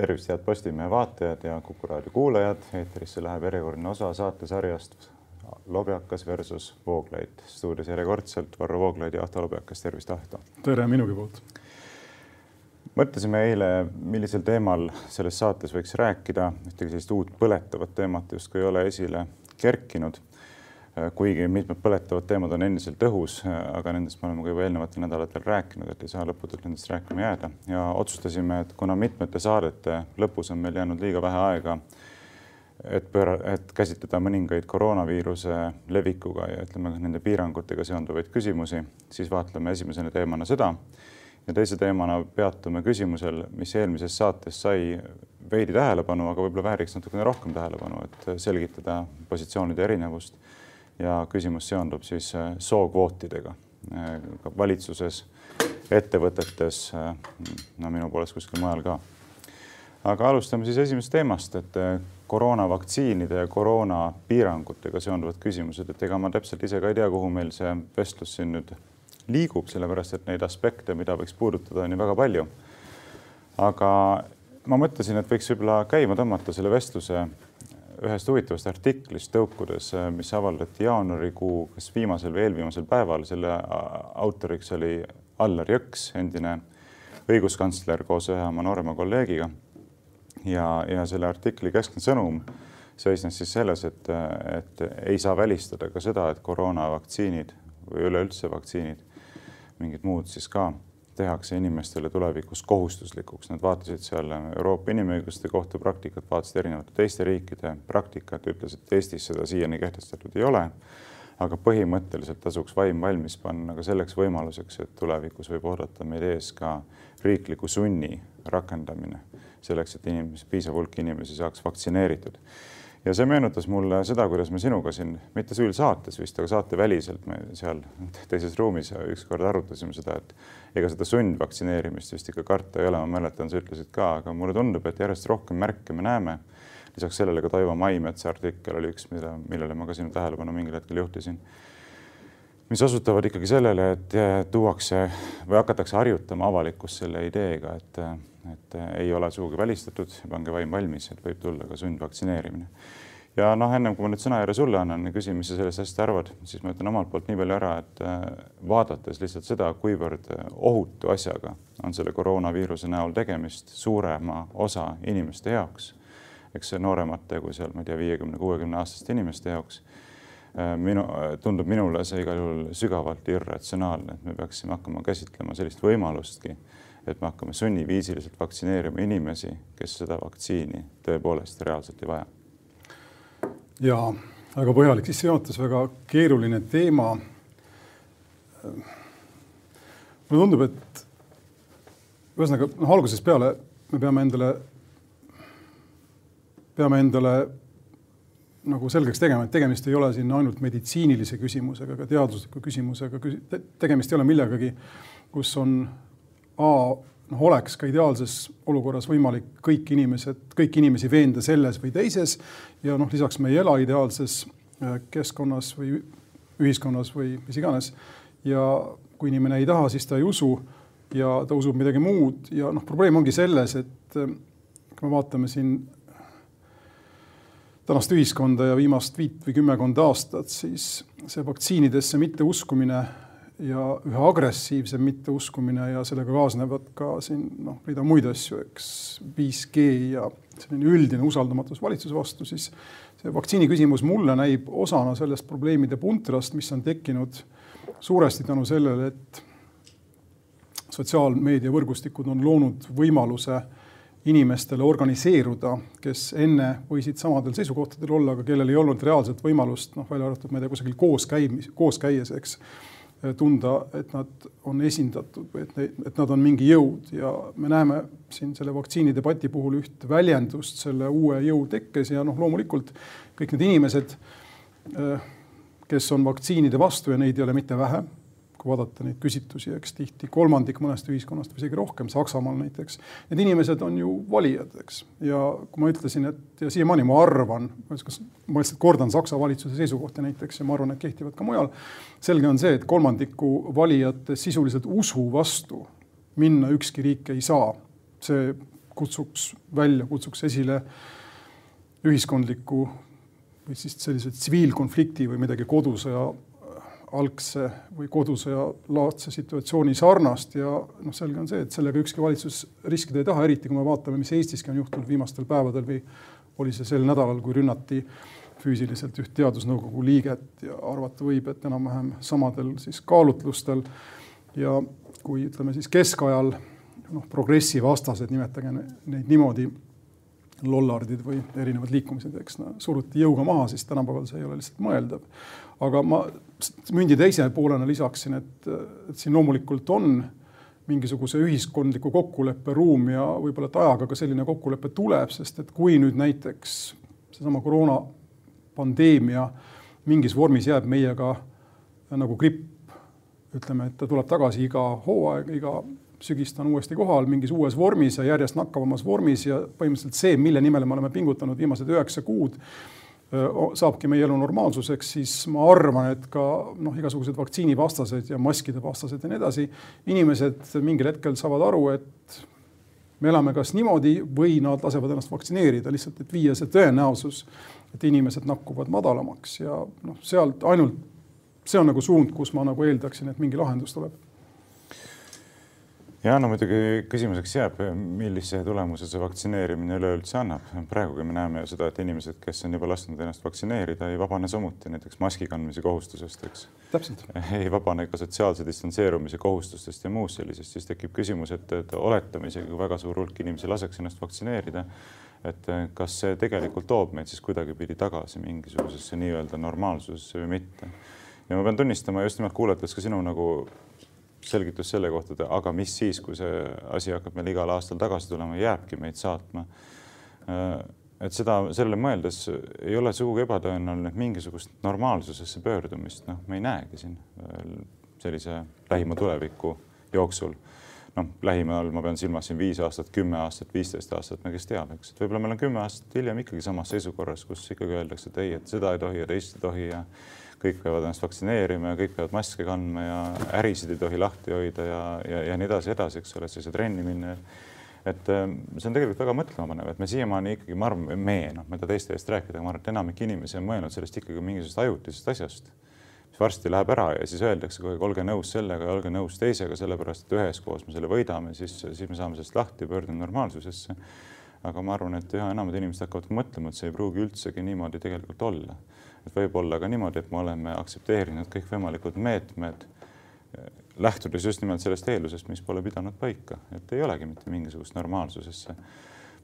tervist, head Postimehe vaatajad ja Kuku raadio kuulajad. eetrisse läheb järjekordne osa saatesarjast Lobjakas versus Vooglaid. stuudios järjekordselt Varro Vooglaid ja Ahto Lobjakas, tervist, Ahto. tere minugi poolt. mõtlesime eile, millisel teemal selles saates võiks rääkida, ühtegi sellist uut põletavat teemat justkui ei ole esile kerkinud kuigi mitmed põletavad teemad on endiselt õhus, äh, aga nendest me oleme ka juba eelnevatel nädalatel rääkinud, et ei saa lõputult nendest rääkima jääda. Ja otsustasime, et kuna mitmete saadete lõpus on meil jäänud liiga vähe aega, et pööra, et käsitleda mõningaid koroonaviiruse levikuga ja ütleme, nende piirangutega seonduvaid küsimusi, siis vaatleme esimesena teemana seda. Ja teise teemana peatume küsimusel, mis eelmises saates sai veidi tähelepanu, aga võib-olla vääriks natukene rohkem tähelepanu, et selgitada positsioonide erinevust ja küsimus seondub siis äh, sookvootidega äh, valitsuses, ettevõtetes, äh, no minu poolest kuskil mujal ka. aga alustame siis esimesest teemast, et koroonavaktsiinide ja koroonapiirangutega seonduvad küsimused, et ega ma täpselt ise ka ei tea, kuhu meil see vestlus siin nüüd liigub, sellepärast et neid aspekte, mida võiks puudutada, on ju väga palju. aga ma mõtlesin, et võiks võib-olla käima tõmmata selle vestluse ühest huvitavast artiklist tõukudes, äh, mis avaldati jaanuarikuu, kas viimasel või eelviimasel päeval, selle autoriks oli Allar Jõks, endine õiguskantsler koos ühe oma noorema kolleegiga. ja, ja selle artikli keskne sõnum seisnes siis selles, et, et ei saa välistada ka seda, et koroonavaktsiinid või üleüldse vaktsiinid, mingid muud siis ka tehakse inimestele tulevikus kohustuslikuks. Nad vaatasid seal Euroopa Inimõiguste Kohtu praktikat, vaatasid erinevate teiste riikide praktikat, ütlesid, et Eestis seda siiani kehtestatud ei ole. aga põhimõtteliselt tasuks vaim valmis panna ka selleks võimaluseks, et tulevikus võib oodata meid ees ka riikliku sunni rakendamine selleks, et inimesi, piisav hulk inimesi saaks vaktsineeritud ja see meenutas mulle seda, kuidas me sinuga siin, mitte küll saates vist, aga saateväliselt me seal teises ruumis ükskord arutasime seda, et ega seda sundvaktsineerimist vist ikka karta ei ole, ma mäletan, sa ütlesid ka, aga mulle tundub, et järjest rohkem märke me näeme. lisaks sellele ka Toivo Maimetsa artikkel oli üks, mida, millele ma ka sinu tähelepanu mingil hetkel juhtisin mis osutavad ikkagi sellele, et tuuakse või hakatakse harjutama avalikkust selle ideega, et et äh, ei ole sugugi välistatud, pange vaim valmis, et võib tulla ka sundvaktsineerimine. ja noh, ennem kui ma nüüd sõnajärje sulle annan ja küsin, mis sa sellest asjast arvad, siis ma ütlen omalt poolt nii palju ära, et äh, vaadates lihtsalt seda, kuivõrd äh, ohutu asjaga on selle koroonaviiruse näol tegemist suurema osa inimeste jaoks, eks nooremate kui seal, ma ei tea, viiekümne, kuuekümne aastaste inimeste jaoks minu, tundub minule see igal juhul sügavalt irratsionaalne, et me peaksime hakkama käsitlema sellist võimalustki et me hakkame sunniviisiliselt vaktsineerima inimesi, kes seda vaktsiini tõepoolest reaalselt ei vaja. ja väga põhjalik sissejuhatus, väga keeruline teema. mulle tundub, et ühesõnaga noh, algusest peale me peame endale, peame endale nagu selgeks tegema, et tegemist ei ole siin ainult meditsiinilise küsimusega, aga teadusliku küsimusega, tegemist ei ole millegagi, kus on A noh, oleks ka ideaalses olukorras võimalik kõik inimesed, kõiki inimesi veenda selles või teises ja noh, lisaks me ei ela ideaalses äh, keskkonnas või ühiskonnas või mis iganes. ja kui inimene ei taha, siis ta ei usu ja ta usub midagi muud ja noh, probleem ongi selles, et äh, kui me vaatame siin tänast ühiskonda ja viimast viit või kümmekond aastat, siis see vaktsiinidesse mitteuskumine ja üha agressiivsem mitteuskumine ja sellega kaasnevad ka siin noh, rida muid asju, eks. 5G ja selline üldine usaldamatus valitsuse vastu, siis see vaktsiini küsimus mulle näib osana sellest probleemide puntrast, mis on tekkinud suuresti tänu sellele, et sotsiaalmeedia võrgustikud on loonud võimaluse inimestele organiseeruda, kes enne võisid samadel seisukohtadel olla, aga kellel ei olnud reaalset võimalust, noh, välja arvatud, ma ei tea, kusagil koos käimis, koos käies, eks tunda, et nad on esindatud või et, et nad on mingi jõud. Ja me näeme siin selle vaktsiinidebati puhul üht väljendust selle uue jõu tekkes ja noh, loomulikult kõik need inimesed, eh, kes on vaktsiinide vastu ja neid ei ole mitte vähe kui vaadata neid küsitlusi, eks tihti kolmandik mõnest ühiskonnast või isegi rohkem, Saksamaal näiteks. Need inimesed on ju valijad, eks. ja kui ma ütlesin, et ja siiamaani ma arvan, ma lihtsalt kordan Saksa valitsuse seisukohti näiteks ja ma arvan, et kehtivad ka mujal. selge on see, et kolmandiku valijate sisuliselt usu vastu minna ükski riik ei saa. see kutsuks välja, kutsuks esile ühiskondliku või siis sellise tsiviilkonflikti või midagi kodusõja algse või kodusõja laadse situatsiooni sarnast ja noh, selge on see, et sellega ükski valitsus riskida ei taha, eriti kui me vaatame, mis Eestiski on juhtunud viimastel päevadel või oli see sel nädalal, kui rünnati füüsiliselt üht teadusnõukogu liiget ja arvata võib, et enam-vähem samadel siis kaalutlustel. ja kui ütleme siis keskajal noh, progressi vastased, nimetage neid niimoodi, lollardid või erinevad liikumised, eks no, suruti jõuga maha, siis tänapäeval see ei ole lihtsalt mõeldav. aga ma mündi teise poolena lisaksin, et, et siin loomulikult on mingisuguse ühiskondliku kokkuleppe ruum ja võib-olla, et ajaga ka selline kokkulepe tuleb, sest et kui nüüd näiteks seesama koroonapandeemia mingis vormis jääb meiega nagu gripp, ütleme, et ta tuleb tagasi iga hooaeg, iga sügis ta on uuesti kohal mingis uues vormis ja järjest nakkavamas vormis ja põhimõtteliselt see, mille nimel me oleme pingutanud viimased üheksa kuud, saabki meie elu normaalsuseks, siis ma arvan, et ka noh, igasugused vaktsiinivastased ja maskide vastased ja nii edasi, inimesed mingil hetkel saavad aru, et me elame kas niimoodi või nad lasevad ennast vaktsineerida lihtsalt, et viia see tõenäosus, et inimesed nakkuvad madalamaks ja noh, sealt ainult see on nagu suund, kus ma nagu eeldaksin, et mingi lahendus tuleb ja no muidugi küsimuseks jääb, millise tulemuse see vaktsineerimine üleüldse annab. praegugi me näeme ju seda, et inimesed, kes on juba lasknud ennast vaktsineerida, ei vabane samuti näiteks maski kandmise kohustusest, eks. ei vabane ka sotsiaalse distantseerumise kohustustest ja muust sellisest, siis tekib küsimus, et, et oletame isegi, kui väga suur hulk inimesi laseks ennast vaktsineerida, et kas see tegelikult toob meid siis kuidagipidi tagasi mingisugusesse nii-öelda normaalsusesse või mitte. ja ma pean tunnistama just nimelt kuulates ka sinu nagu selgitus selle kohta, et aga mis siis, kui see asi hakkab meil igal aastal tagasi tulema, jääbki meid saatma. et seda, sellele mõeldes ei ole sugugi ebatõenäoline, et mingisugust normaalsusesse pöördumist, noh, me ei näegi siin sellise lähima tuleviku jooksul. Noh, lähimal ma pean silmas siin viis aastat, kümme aastat, viisteist aastat, no kes teab, eks, et võib-olla meil on kümme aastat hiljem ikkagi samas seisukorras, kus ikkagi öeldakse, et ei, et seda ei tohi ja teist ei tohi ja kõik peavad ennast vaktsineerima ja kõik peavad maske kandma ja ärisid ei tohi lahti hoida ja, ja, ja nii edasi, edasi, eks ole, et sa ei saa trenni minna. et ähm, see on tegelikult väga mõtlemapanev, et me siiamaani ikkagi, ma arvan, me, noh, ma ei taha teiste eest rääkida, aga ma arvan, et enamik inimesi on mõelnud sellest ikkagi mingisugusest ajutisest asjast, varsti läheb ära ja siis öeldakse kogu aeg, olge nõus sellega ja olge nõus teisega, sellepärast et üheskoos me selle võidame, siis, siis me saame sellest lahti pöördume normaalsusesse. aga ma arvan, et üha enamad inimesed hakkavad mõtlema, et see ei pruugi üldsegi niimoodi tegelikult olla. Et võib olla ka niimoodi, et me oleme aktsepteerinud kõikvõimalikud meetmed, lähtudes just nimelt sellest eeldusest, mis pole pidanud paika, et ei olegi mitte mingisugust normaalsusesse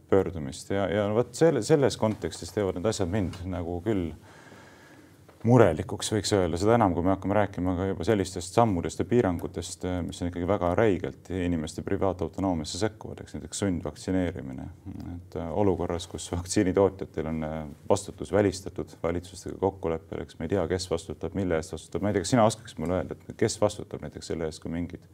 pöördumist. Ja, ja vot selle, selles kontekstis teevad need asjad mind nagu küll murelikuks, võiks öelda, seda enam, kui me hakkame rääkima ka juba sellistest sammudest ja piirangutest, mis on ikkagi väga räigelt inimeste privaatautonoomiasse sekkuvad, eks näiteks sundvaktsineerimine. et äh, olukorras, kus vaktsiinitootjatel on äh, vastutus välistatud valitsustega kokkuleppel, eks me ei tea, kes vastutab, mille eest vastutab, ma ei tea, kas sina oskaks mulle öelda, et kes vastutab näiteks selle eest, kui mingid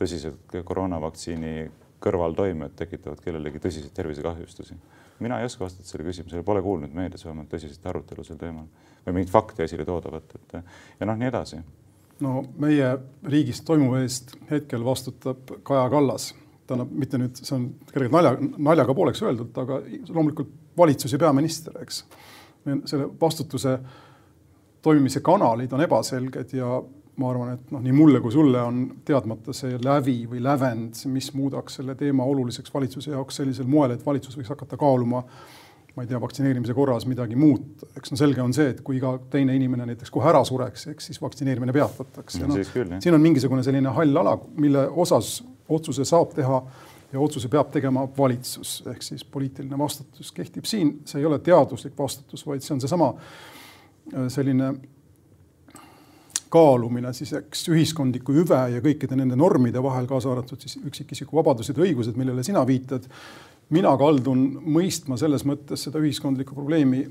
tõsised koroonavaktsiini kõrvaltoimed tekitavad kellelegi tõsiseid tervisekahjustusi? Mina ei oska vastata sellele küsimusele, pole kuulnud meedias vähemalt tõsist arutelu sel teemal või mingeid fakte esile toodavat, et ja noh, nii edasi. no meie riigis toimuva eest hetkel vastutab Kaja Kallas, tähendab mitte nüüd, see on kergelt nalja, naljaga pooleks öeldud, aga loomulikult valitsus ja peaminister, eks. selle vastutuse toimimise kanalid on ebaselged ja ma arvan, et noh, nii mulle kui sulle on teadmata see lävi või lävend, mis muudaks selle teema oluliseks valitsuse jaoks sellisel moel, et valitsus võiks hakata kaaluma ma ei tea, vaktsineerimise korras midagi muuta, eks no selge on see, et kui iga teine inimene näiteks kohe ära sureks, eks siis vaktsineerimine peatatakse. No,. siin on mingisugune selline hall ala, mille osas otsuse saab teha ja otsuse peab tegema valitsus, ehk siis poliitiline vastutus kehtib siin, see ei ole teaduslik vastutus, vaid see on seesama äh, selline kaalumine siis eks ühiskondliku hüve ja kõikide nende normide vahel, kaasa arvatud siis üksikisiku vabadused ja õigused, millele sina viitad mina kaldun mõistma selles mõttes seda ühiskondlikku probleemi,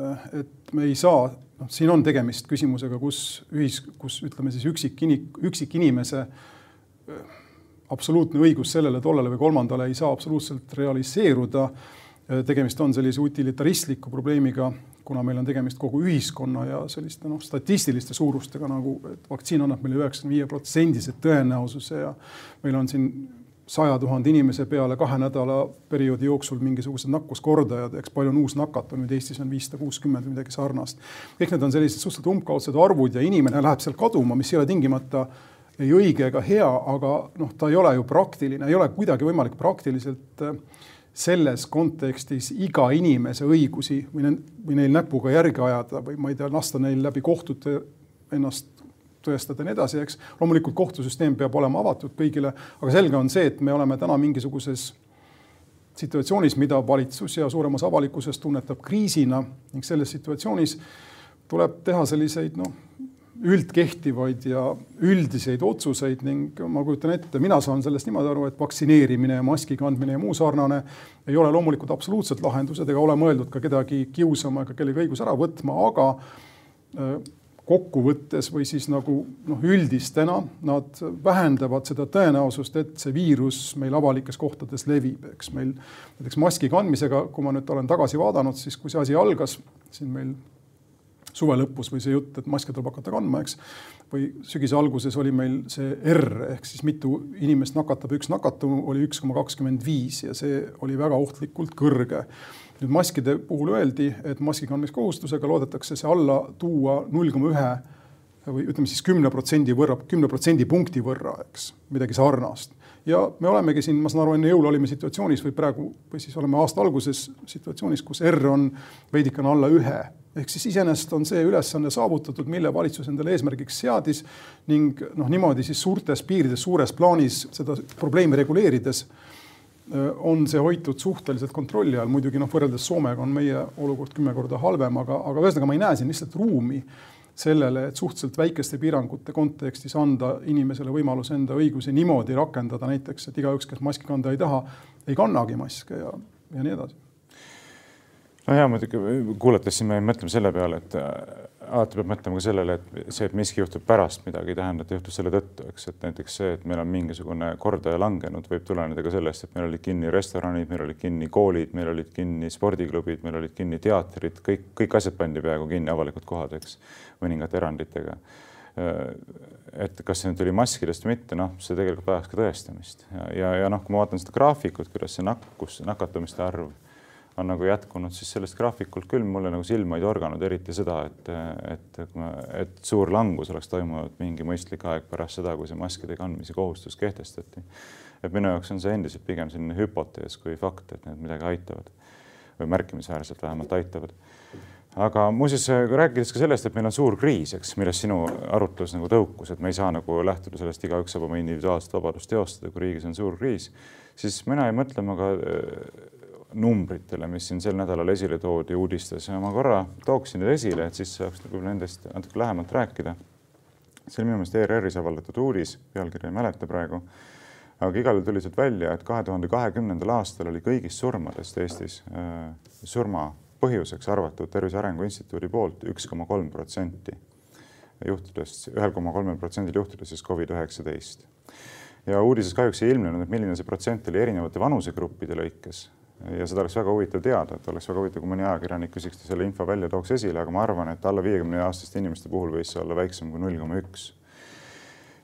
äh, et me ei saa, noh, siin on tegemist küsimusega, kus ühis, kus ütleme siis üksik, üksikinimese äh, absoluutne õigus sellele, tollele või kolmandale ei saa absoluutselt realiseeruda. Äh, tegemist on sellise utilitaristliku probleemiga, kuna meil on tegemist kogu ühiskonna ja selliste noh, statistiliste suurustega nagu, et vaktsiin annab meile üheksakümne viie protsendise tõenäosuse ja meil on siin saja tuhande inimese peale kahe nädala perioodi jooksul mingisugused nakkuskordajad, eks palju on uusnakatunuid, Eestis on viissada kuuskümmend või midagi sarnast. kõik need on sellised suhteliselt umbkaudsed arvud ja inimene läheb seal kaduma, mis ei ole tingimata ei õige ega hea, aga noh, ta ei ole ju praktiline, ei ole kuidagi võimalik praktiliselt äh, selles kontekstis iga inimese õigusi või, või neil näpuga järge ajada või ma ei tea, lasta neil läbi kohtute ennast tõestada ja nii edasi, eks. loomulikult kohtusüsteem peab olema avatud kõigile, aga selge on see, et me oleme täna mingisuguses situatsioonis, mida valitsus ja suurem osa avalikkusest tunnetab kriisina ning selles situatsioonis tuleb teha selliseid noh, üldkehtivaid ja üldiseid otsuseid ning ma kujutan ette, mina saan sellest niimoodi aru, et vaktsineerimine ja maski kandmine ja muu sarnane ei ole loomulikult absoluutsed lahendused ega ole mõeldud ka kedagi kiusama ega kellegi õigus ära võtma, aga äh, kokkuvõttes või siis nagu noh, üldistena nad vähendavad seda tõenäosust, et see viirus meil avalikes kohtades levib, eks. Meil näiteks maski kandmisega, kui ma nüüd olen tagasi vaadanud, siis kui see asi algas siin meil suve lõpus või see jutt, et maske tuleb hakata kandma, eks. või sügise alguses oli meil see R ehk siis mitu inimest nakatab üks nakatunu oli üks koma kakskümmend viis ja see oli väga ohtlikult kõrge nüüd maskide puhul öeldi, et maski kandmiskohustusega loodetakse see alla tuua null koma ühe või ütleme siis kümne protsendi võrra, kümne protsendi punkti võrra, eks, midagi sarnast. ja me olemegi siin, ma saan aru, enne jõule olime situatsioonis või praegu või siis oleme aasta alguses situatsioonis, kus R on veidikene alla ühe ehk siis iseenesest on see ülesanne saavutatud, mille valitsus endale eesmärgiks seadis ning noh, niimoodi siis suurtes piirides, suures plaanis seda probleemi reguleerides Äh, on see hoitud suhteliselt kontrolli all, muidugi noh, võrreldes Soomega on meie olukord kümme korda halvem, aga, aga ühesõnaga ma ei näe siin lihtsalt ruumi sellele, et suhteliselt väikeste piirangute kontekstis anda inimesele võimalus enda õigusi niimoodi rakendada, näiteks et igaüks, kes maski kanda ei taha, ei kannagi maske ja, ja nii edasi. No ja muidugi kuulates siin me mõtleme selle peale, et alati peab mõtlema ka sellele, et see, et miski juhtub pärast midagi, ei tähenda, et juhtus selle tõttu, eks, et näiteks see, et meil on mingisugune kordaja langenud, võib tuleneda ka sellest, et meil olid kinni restoranid, meil olid kinni koolid, meil olid kinni spordiklubid, meil olid kinni teatrid, kõik, kõik asjad pandi peaaegu kinni, avalikud kohad, eks, mõningate eranditega. et kas see nüüd oli maskidest või mitte, noh, see tegelikult vajaks ka tõestamist ja, ja, ja noh, kui ma vaatan seda graafikut, kuidas see nakkus, nakatumiste arv on nagu jätkunud, siis sellest graafikult küll mulle nagu silma ei torganud, eriti seda, et, et, et suur langus oleks toimunud mingi mõistlik aeg pärast seda, kui see maskide kandmise kohustus kehtestati. et minu jaoks on see endiselt pigem selline hüpotees kui fakt, et need midagi aitavad või märkimisväärselt vähemalt aitavad. aga muuseas, rääkides ka sellest, et meil on suur kriis, eks, millest sinu arutlus nagu tõukus, et me ei saa nagu lähtuda sellest, igaüks saab oma individuaalset vabadust teostada, kui riigis on suur kriis, siis mina jäin mõtlema ka numbritele, mis siin sel nädalal esile toodi uudistes ja ma korra tooksin need esile, et siis saaks nagu nendest natuke lähemalt rääkida. see oli minu meelest ERR-is avaldatud uudis, pealkirja ei mäleta praegu. aga igal juhul tuli sealt välja, et kahe tuhande kahekümnendal aastal oli kõigist surmadest Eestis äh, surma põhjuseks arvatud Tervise Arengu Instituudi poolt üks koma kolm protsenti juhtudest, ühel koma kolmel protsendil juhtudest siis Covid üheksateist ja uudises kahjuks ei ilmnenud, milline see protsent oli erinevate vanusegruppide lõikes ja seda oleks väga huvitav teada, et oleks väga huvitav, kui mõni ajakirjanik küsiks selle info välja, tooks esile, aga ma arvan, et alla viiekümne aastaste inimeste puhul võis see olla väiksem kui null koma üks.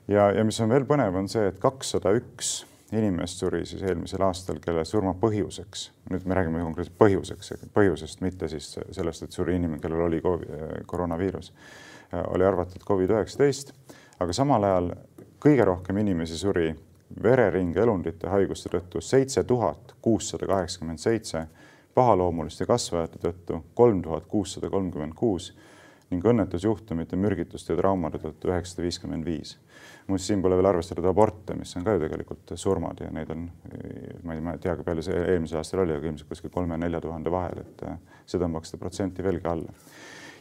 ja, ja mis on veel põnev, on see, et kakssada üks inimest suri siis eelmisel aastal, kelle surma põhjuseks, nüüd me räägime konkreetselt põhjuseks, põhjusest, mitte siis sellest, et suri inimene, kellel oli koroonaviirus, oli arvatud Covid üheksateist, aga samal ajal kõige rohkem inimesi suri vereringe elundite haiguste tõttu seitse tuhat kuussada kaheksakümmend seitse, pahaloomuliste kasvajate tõttu kolm tuhat kuussada kolmkümmend kuus ning õnnetusjuhtumite, mürgituste ja traumade tõttu üheksasada viiskümmend viis. muuseas, siin pole veel arvestatud aborte, mis on ka ju tegelikult surmad ja neid on, ma ei tea, kui palju see eelmisel aastal oli, aga ilmselt kuskil kolme-nelja tuhande vahel, et seda protsenti veelgi alla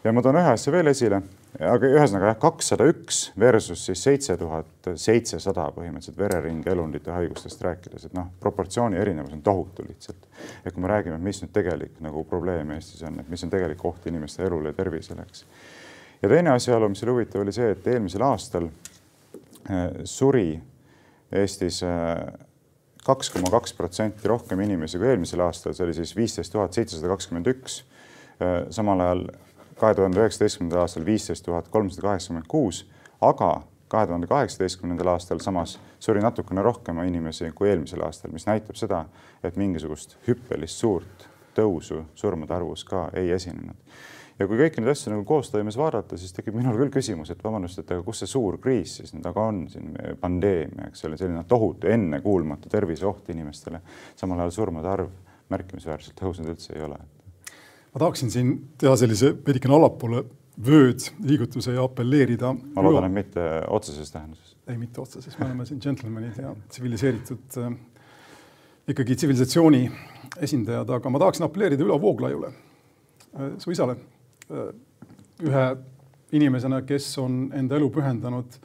ja ma toon ühe asja veel esile, aga ühesõnaga jah, kakssada üks versus siis seitse tuhat seitsesada põhimõtteliselt vereringe elundite haigustest rääkides, et noh, proportsiooni erinevus on tohutu lihtsalt. ja kui me räägime, mis nüüd tegelik nagu probleem Eestis on, et mis on tegelik oht inimeste elule ja tervisele, eks. ja teine asjaolu, mis oli huvitav, oli see, et eelmisel aastal äh, suri Eestis äh, kaks koma kaks protsenti rohkem inimesi kui eelmisel aastal, see oli siis viisteist tuhat seitsesada kakskümmend üks. Äh, samal ajal kahe tuhande üheksateistkümnendal aastal viisteist tuhat kolmsada kaheksakümmend kuus, aga kahe tuhande kaheksateistkümnendal aastal samas suri natukene rohkem inimesi kui eelmisel aastal, mis näitab seda, et mingisugust hüppelist suurt tõusu surmade arvus ka ei esinenud. ja kui kõiki neid asju nagu koostoimes vaadata, siis tekib minul küll küsimus, et vabandust, et aga kus see suur kriis siis nüüd aga on siin, pandeemia, eks ole, selline tohutu ennekuulmatu terviseoht inimestele, samal ajal surmade arv märkimisväärselt tõusnud üldse ei ole. Ma tahaksin siin teha sellise veidikene allapoole vööd liigutuse ja apelleerida. ma loodan, et mitte otseses tähenduses. ei, mitte otseses, me oleme siin džentelmenid ja tsiviliseeritud äh, ikkagi tsivilisatsiooni esindajad, aga ma tahaksin apelleerida Ülo Vooglaiule, äh, su isale, äh, ühe inimesena, kes on enda elu pühendanud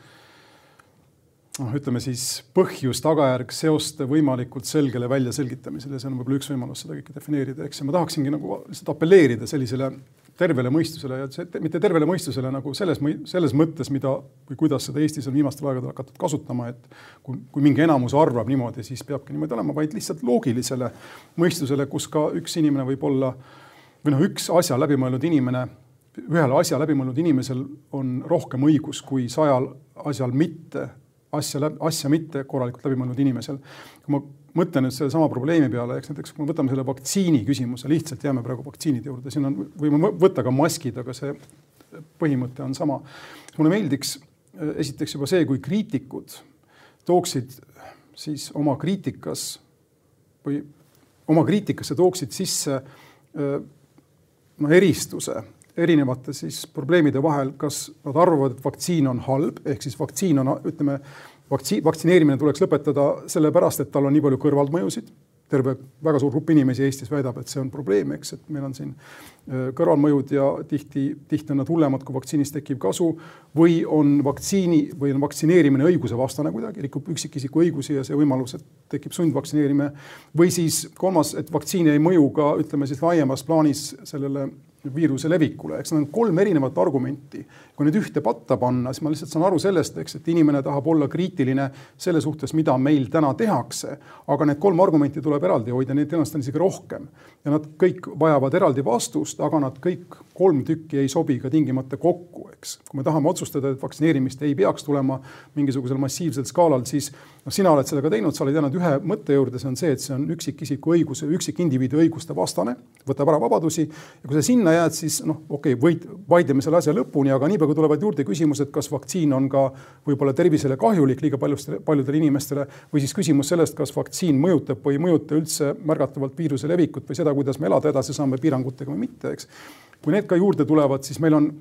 noh, ütleme siis põhjus-tagajärg seoste võimalikult selgele väljaselgitamisele, see on võib-olla üks võimalus seda kõike defineerida, eks, ja ma tahaksingi nagu lihtsalt apelleerida sellisele tervele mõistusele ja see, mitte tervele mõistusele nagu selles, selles mõttes, mida või kuidas seda Eestis on viimastel aegadel hakatud kasutama, et kui, kui mingi enamus arvab niimoodi, siis peabki niimoodi olema, vaid lihtsalt loogilisele mõistusele, kus ka üks inimene võib olla või noh, üks asja läbimõelnud inimene, ühel asja läbimõelnud inimesel on rohkem õigus kui sajal asjal mitte asja, asja mitte korralikult läbi mõelnud inimesel. kui ma mõtlen nüüd sellesama probleemi peale, eks näiteks kui me võtame selle vaktsiini küsimuse, lihtsalt jääme praegu vaktsiinide juurde, siin on, võime võtta ka maskid, aga see põhimõte on sama. mulle meeldiks esiteks juba see, kui kriitikud tooksid siis oma kriitikas või oma kriitikasse tooksid sisse no eristuse erinevate siis probleemide vahel, kas nad arvavad, et vaktsiin on halb, ehk siis vaktsiin on, ütleme, vaktsiin, vaktsineerimine tuleks lõpetada sellepärast, et tal on nii palju kõrvalmõjusid. terve väga suur grupp inimesi Eestis väidab, et see on probleem, eks, et meil on siin äh, kõrvalmõjud ja tihti, tihti on nad hullemad kui vaktsiinist tekkiv kasu või on vaktsiini või on vaktsineerimine õigusevastane kuidagi, rikub üksikisiku õigusi ja see võimalus, et tekib sundvaktsineerimine. või siis kolmas, et vaktsiin ei mõju ka ütleme siis laiemas plaanis sellele viiruse levikule, eks need on kolm erinevat argumenti. kui need ühte patta panna, siis ma lihtsalt saan aru sellest, eks, et inimene tahab olla kriitiline selle suhtes, mida meil täna tehakse. aga need kolm argumenti tuleb eraldi hoida, neid tõenäoliselt on isegi rohkem. ja nad kõik vajavad eraldi vastust, aga nad kõik kolm tükki ei sobi ka tingimata kokku, eks. kui me tahame otsustada, et vaktsineerimist ei peaks tulema mingisugusel massiivsel skaalal, siis noh, sina oled seda ka teinud, sa oled jäänud ühe mõtte juurde, see on see, et see on üksikisiku õiguse, üksikindiviidi õiguste vastane, võtab ära vabadusi ja kui sa sinna jääd, siis noh, okei okay,, võid, vaidleme selle asja lõpuni, aga niipea kui tulevad juurde küsimused, kas vaktsiin on ka võib-olla tervisele kahjulik liiga paljustele, paljudele inimestele või siis küsimus sellest, kas vaktsiin mõjutab või ei mõjuta üldse märgatavalt viiruse levikut või seda, kuidas me elada edasi saame piirangutega või mitte, eks. Kui need ka juurde tulevad, siis meil on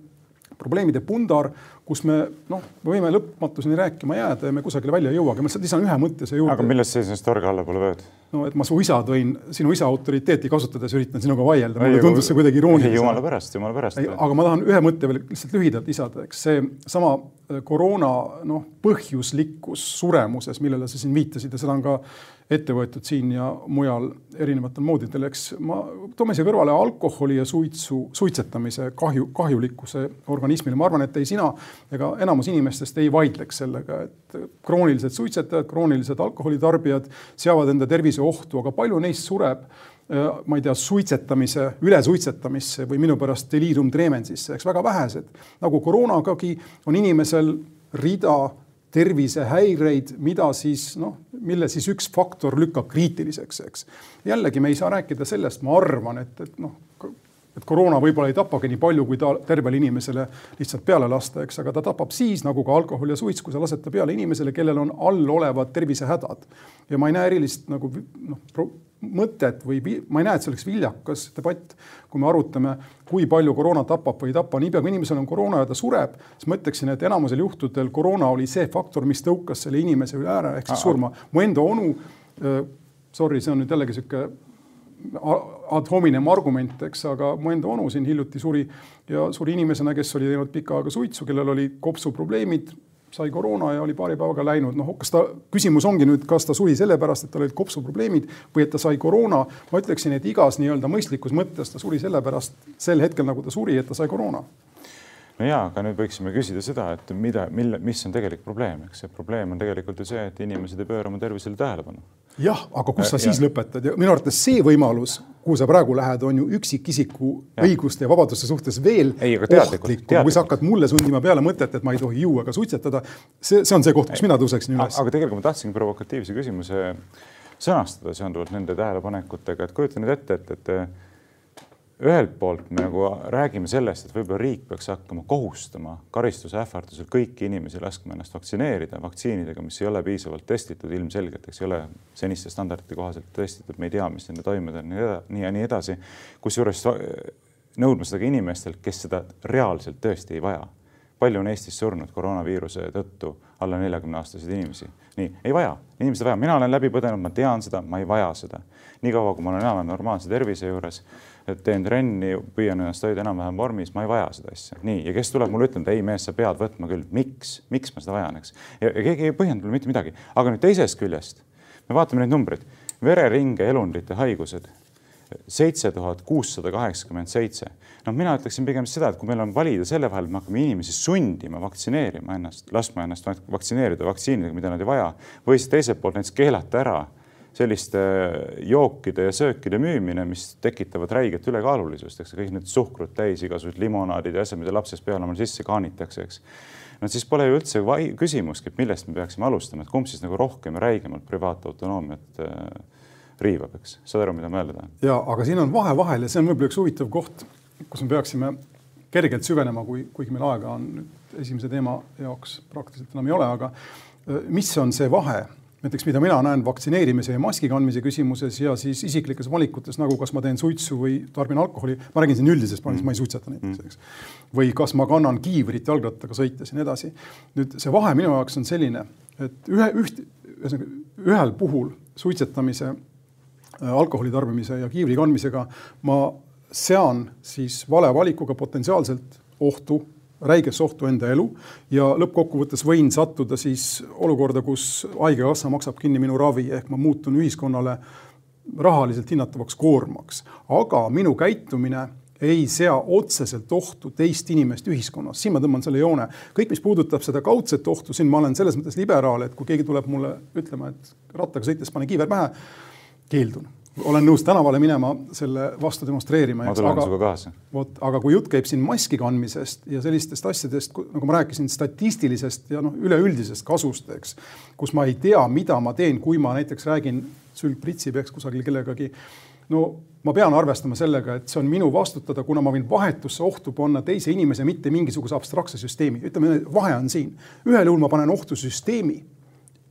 probleemide pundar, kus me noh, me võime lõpmatuseni rääkima jääda ja me kusagile välja ei jõuagi, ma lihtsalt lisan ühe mõtte siia juurde. aga milles seisnes torge allapoole vööd? no et ma su isa tõin, sinu isa autoriteeti kasutades üritan sinuga vaielda, mulle tundus see kuidagi irooniline. jumala pärast, jumala pärast. aga ma tahan ühe mõtte veel lihtsalt lühidalt lisada, eks see sama äh, koroona noh, põhjuslikkus suremuses, millele sa siin viitasid ja seda on ka ette võetud siin ja mujal erinevatel moodidel, eks ma toome siia kõrvale alkoholi ja suitsu, suitsetamise kahju, kahjulikkuse organismile, ma arvan, et ei sina ega enamus inimestest ei vaidleks sellega, et kroonilised suitsetajad, kroonilised alkoholitarbijad seavad enda tervise ohtu, aga palju neist sureb äh, ma ei tea, suitsetamise, ülesuitsetamisse või minu pärast delirium tremensisse, eks väga vähesed. nagu koroonagagi on inimesel rida tervisehäireid, mida siis noh, mille siis üks faktor lükkab kriitiliseks, eks. jällegi me ei saa rääkida sellest, ma arvan, et, et noh, et koroona võib-olla ei tapagi nii palju, kui ta tervele inimesele lihtsalt peale lasta, eks, aga ta tapab siis nagu ka alkohol ja suits, kui sa lased ta peale inimesele, kellel on all olevad tervisehädad. ja ma ei näe erilist nagu noh, mõtet või ma ei näe, et see oleks viljakas debatt, kui me arutame, kui palju koroona tapab või ei tapa. niipea kui inimesel on koroona ja ta sureb, siis ma ütleksin, et enamusel juhtudel koroona oli see faktor, mis tõukas selle inimese üle ääre ehk siis surma. mu enda onu sorry, see on nüüd jällegi sihuke ad hominem argument, eks, aga mu enda onu siin hiljuti suri ja suri inimesena, kes oli teinud pikka aega suitsu, kellel oli kopsuprobleemid sai koroona ja oli paari päevaga läinud, noh, kas ta, küsimus ongi nüüd, kas ta suri sellepärast, et tal olid kopsuprobleemid või et ta sai koroona. ma ütleksin, et igas nii-öelda mõistlikus mõttes ta suri sellepärast sel hetkel, nagu ta suri, et ta sai koroona. No jaa, aga nüüd võiksime küsida seda, et mida, mille, mis on tegelik probleem, eks. See probleem on tegelikult ju see, et inimesed ei pööra oma tervisele tähelepanu jah, aga kus sa ja, siis ja. lõpetad ja minu arvates see võimalus, kuhu sa praegu lähed, on ju üksikisiku ja. õiguste ja vabaduste suhtes veel ohtlikum, kui sa hakkad mulle sundima peale mõtet, et ma ei tohi juua ega suitsetada. see, see on see koht, kus mina tõuseksin üles. aga tegelikult ma tahtsingi provokatiivse küsimuse sõnastada seonduvalt nende tähelepanekutega, et kujuta nüüd ette, et, et ühelt poolt me nagu räägime sellest, et võib-olla riik peaks hakkama kohustama karistuse ähvardusel kõiki inimesi laskma ennast vaktsineerida vaktsiinidega, mis ei ole piisavalt testitud, ilmselgelt, eks ei ole seniste standardite kohaselt testitud, me ei tea, mis nende toimed on nii ja nii edasi. kusjuures nõudma seda ka inimestelt, kes seda reaalselt tõesti ei vaja. Palju on Eestis surnud koroonaviiruse tõttu alla neljakümne aastaseid inimesi? nii, ei vaja, inimesed ei vaja, mina olen läbi põdenud, ma tean seda, ma ei vaja seda. niikaua, kui ma olen elanud normaalse tervise juures teen trenni, püüan ennast hoida enam-vähem vormis, ma ei vaja seda asja. nii, ja kes tuleb mulle ütlema, et ei mees, sa pead võtma küll, miks, miks ma seda vajan, eks. ja keegi ei põhjenda mulle mitte midagi, aga nüüd teisest küljest me vaatame neid numbreid, vereringe elundite haigused seitse tuhat kuussada kaheksakümmend seitse. noh, mina ütleksin pigem seda, et kui meil on valida selle vahel, et me hakkame inimesi sundima vaktsineerima ennast, laskma ennast vaktsineerida vaktsiinidega, mida nad ei vaja, või siis teiselt poolt näiteks keelata ära selliste jookide ja söökide müümine, mis tekitavad räiget ülekaalulisust, eks kõik need suhkrut täis igasugused limonaadid ja asjad, mida lapsest peale omale sisse kaanitakse, eks. no siis pole ju üldse küsimustki, et millest me peaksime alustama, et kumb siis nagu rohkem ja räigemalt privaatautonoomiat äh, riivab, eks. saad aru, mida ma öelda tahan? ja, aga siin on vahe vahel ja see on võib-olla üks huvitav koht, kus me peaksime kergelt süvenema, kui, kuigi meil aega on nüüd esimese teema jaoks praktiliselt enam ei ole, aga mis on see vahe näiteks mida mina näen vaktsineerimise ja maski kandmise küsimuses ja siis isiklikes valikutes, nagu kas ma teen suitsu või tarbin alkoholi, ma räägin siin üldisest plaanist mm., ma ei suitseta näiteks, eks. või kas ma kannan kiivrit jalgrattaga sõites ja nii edasi. nüüd see vahe minu jaoks on selline, et ühe, üht, ühesõnaga ühel puhul suitsetamise, alkoholi tarbimise ja kiivri kandmisega ma sean siis vale valikuga potentsiaalselt ohtu räigesse ohtu enda elu ja lõppkokkuvõttes võin sattuda siis olukorda, kus Haigekassa maksab kinni minu ravi ehk ma muutun ühiskonnale rahaliselt hinnatavaks koormaks, aga minu käitumine ei sea otseselt ohtu teist inimest ühiskonnas, siin ma tõmban selle joone. kõik, mis puudutab seda kaudset ohtu, siin ma olen selles mõttes liberaal, et kui keegi tuleb mulle ütlema, et rattaga sõites pane kiiver pähe, keeldun olen nõus tänavale minema selle vastu demonstreerima. ma tulen sinuga kaasa. vot, aga kui jutt käib siin maski kandmisest ja sellistest asjadest, nagu ma rääkisin, statistilisest ja noh, üleüldisest kasust, eks, kus ma ei tea, mida ma teen, kui ma näiteks räägin sülg pritsib, eks kusagil kellegagi. no ma pean arvestama sellega, et see on minu vastutada, kuna ma võin vahetusse ohtu panna teise inimese, mitte mingisuguse abstraktse süsteemi. ütleme, vahe on siin. ühel juhul ma panen ohtu süsteemi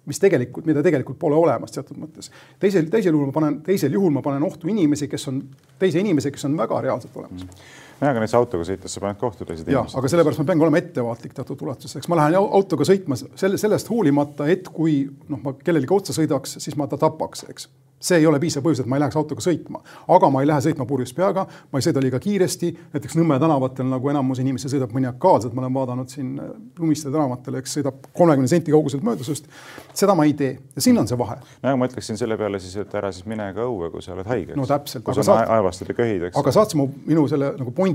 mis tegelikult, mida tegelikult pole olemas teatud mõttes. teisel, teisel juhul ma panen, teisel juhul ma panen ohtu inimesi, kes on, teise inimese, kes on väga reaalselt olemas mm nojah, aga näiteks autoga sõites sa paned kohtu teised inimesed. aga sellepärast ma peangi olema ettevaatlik teatud ulatuses, eks ma lähen autoga sõitma selle, sellest hoolimata, et kui noh, ma kellelegi otsa sõidaks, siis ma ta tapaks, eks see ei ole piisav põhjus, et ma ei läheks autoga sõitma, aga ma ei lähe sõitma purjus peaga, ma ei sõida liiga kiiresti, näiteks Nõmme tänavatel nagu enamus inimesi sõidab maniakaalselt, ma olen vaadanud siin äh, Lumiste tänavatel, eks sõidab kolmekümne senti kauguselt mööda sinust. seda ma ei tee ja siin on see vahe. no ma ütleksin selle peale siis, et ära siis mine ka õue, kui sa oled haige. no täpselt. kui sa aevastad ja köhid, eks. aga saad sa mu, minu selle nagu pointi,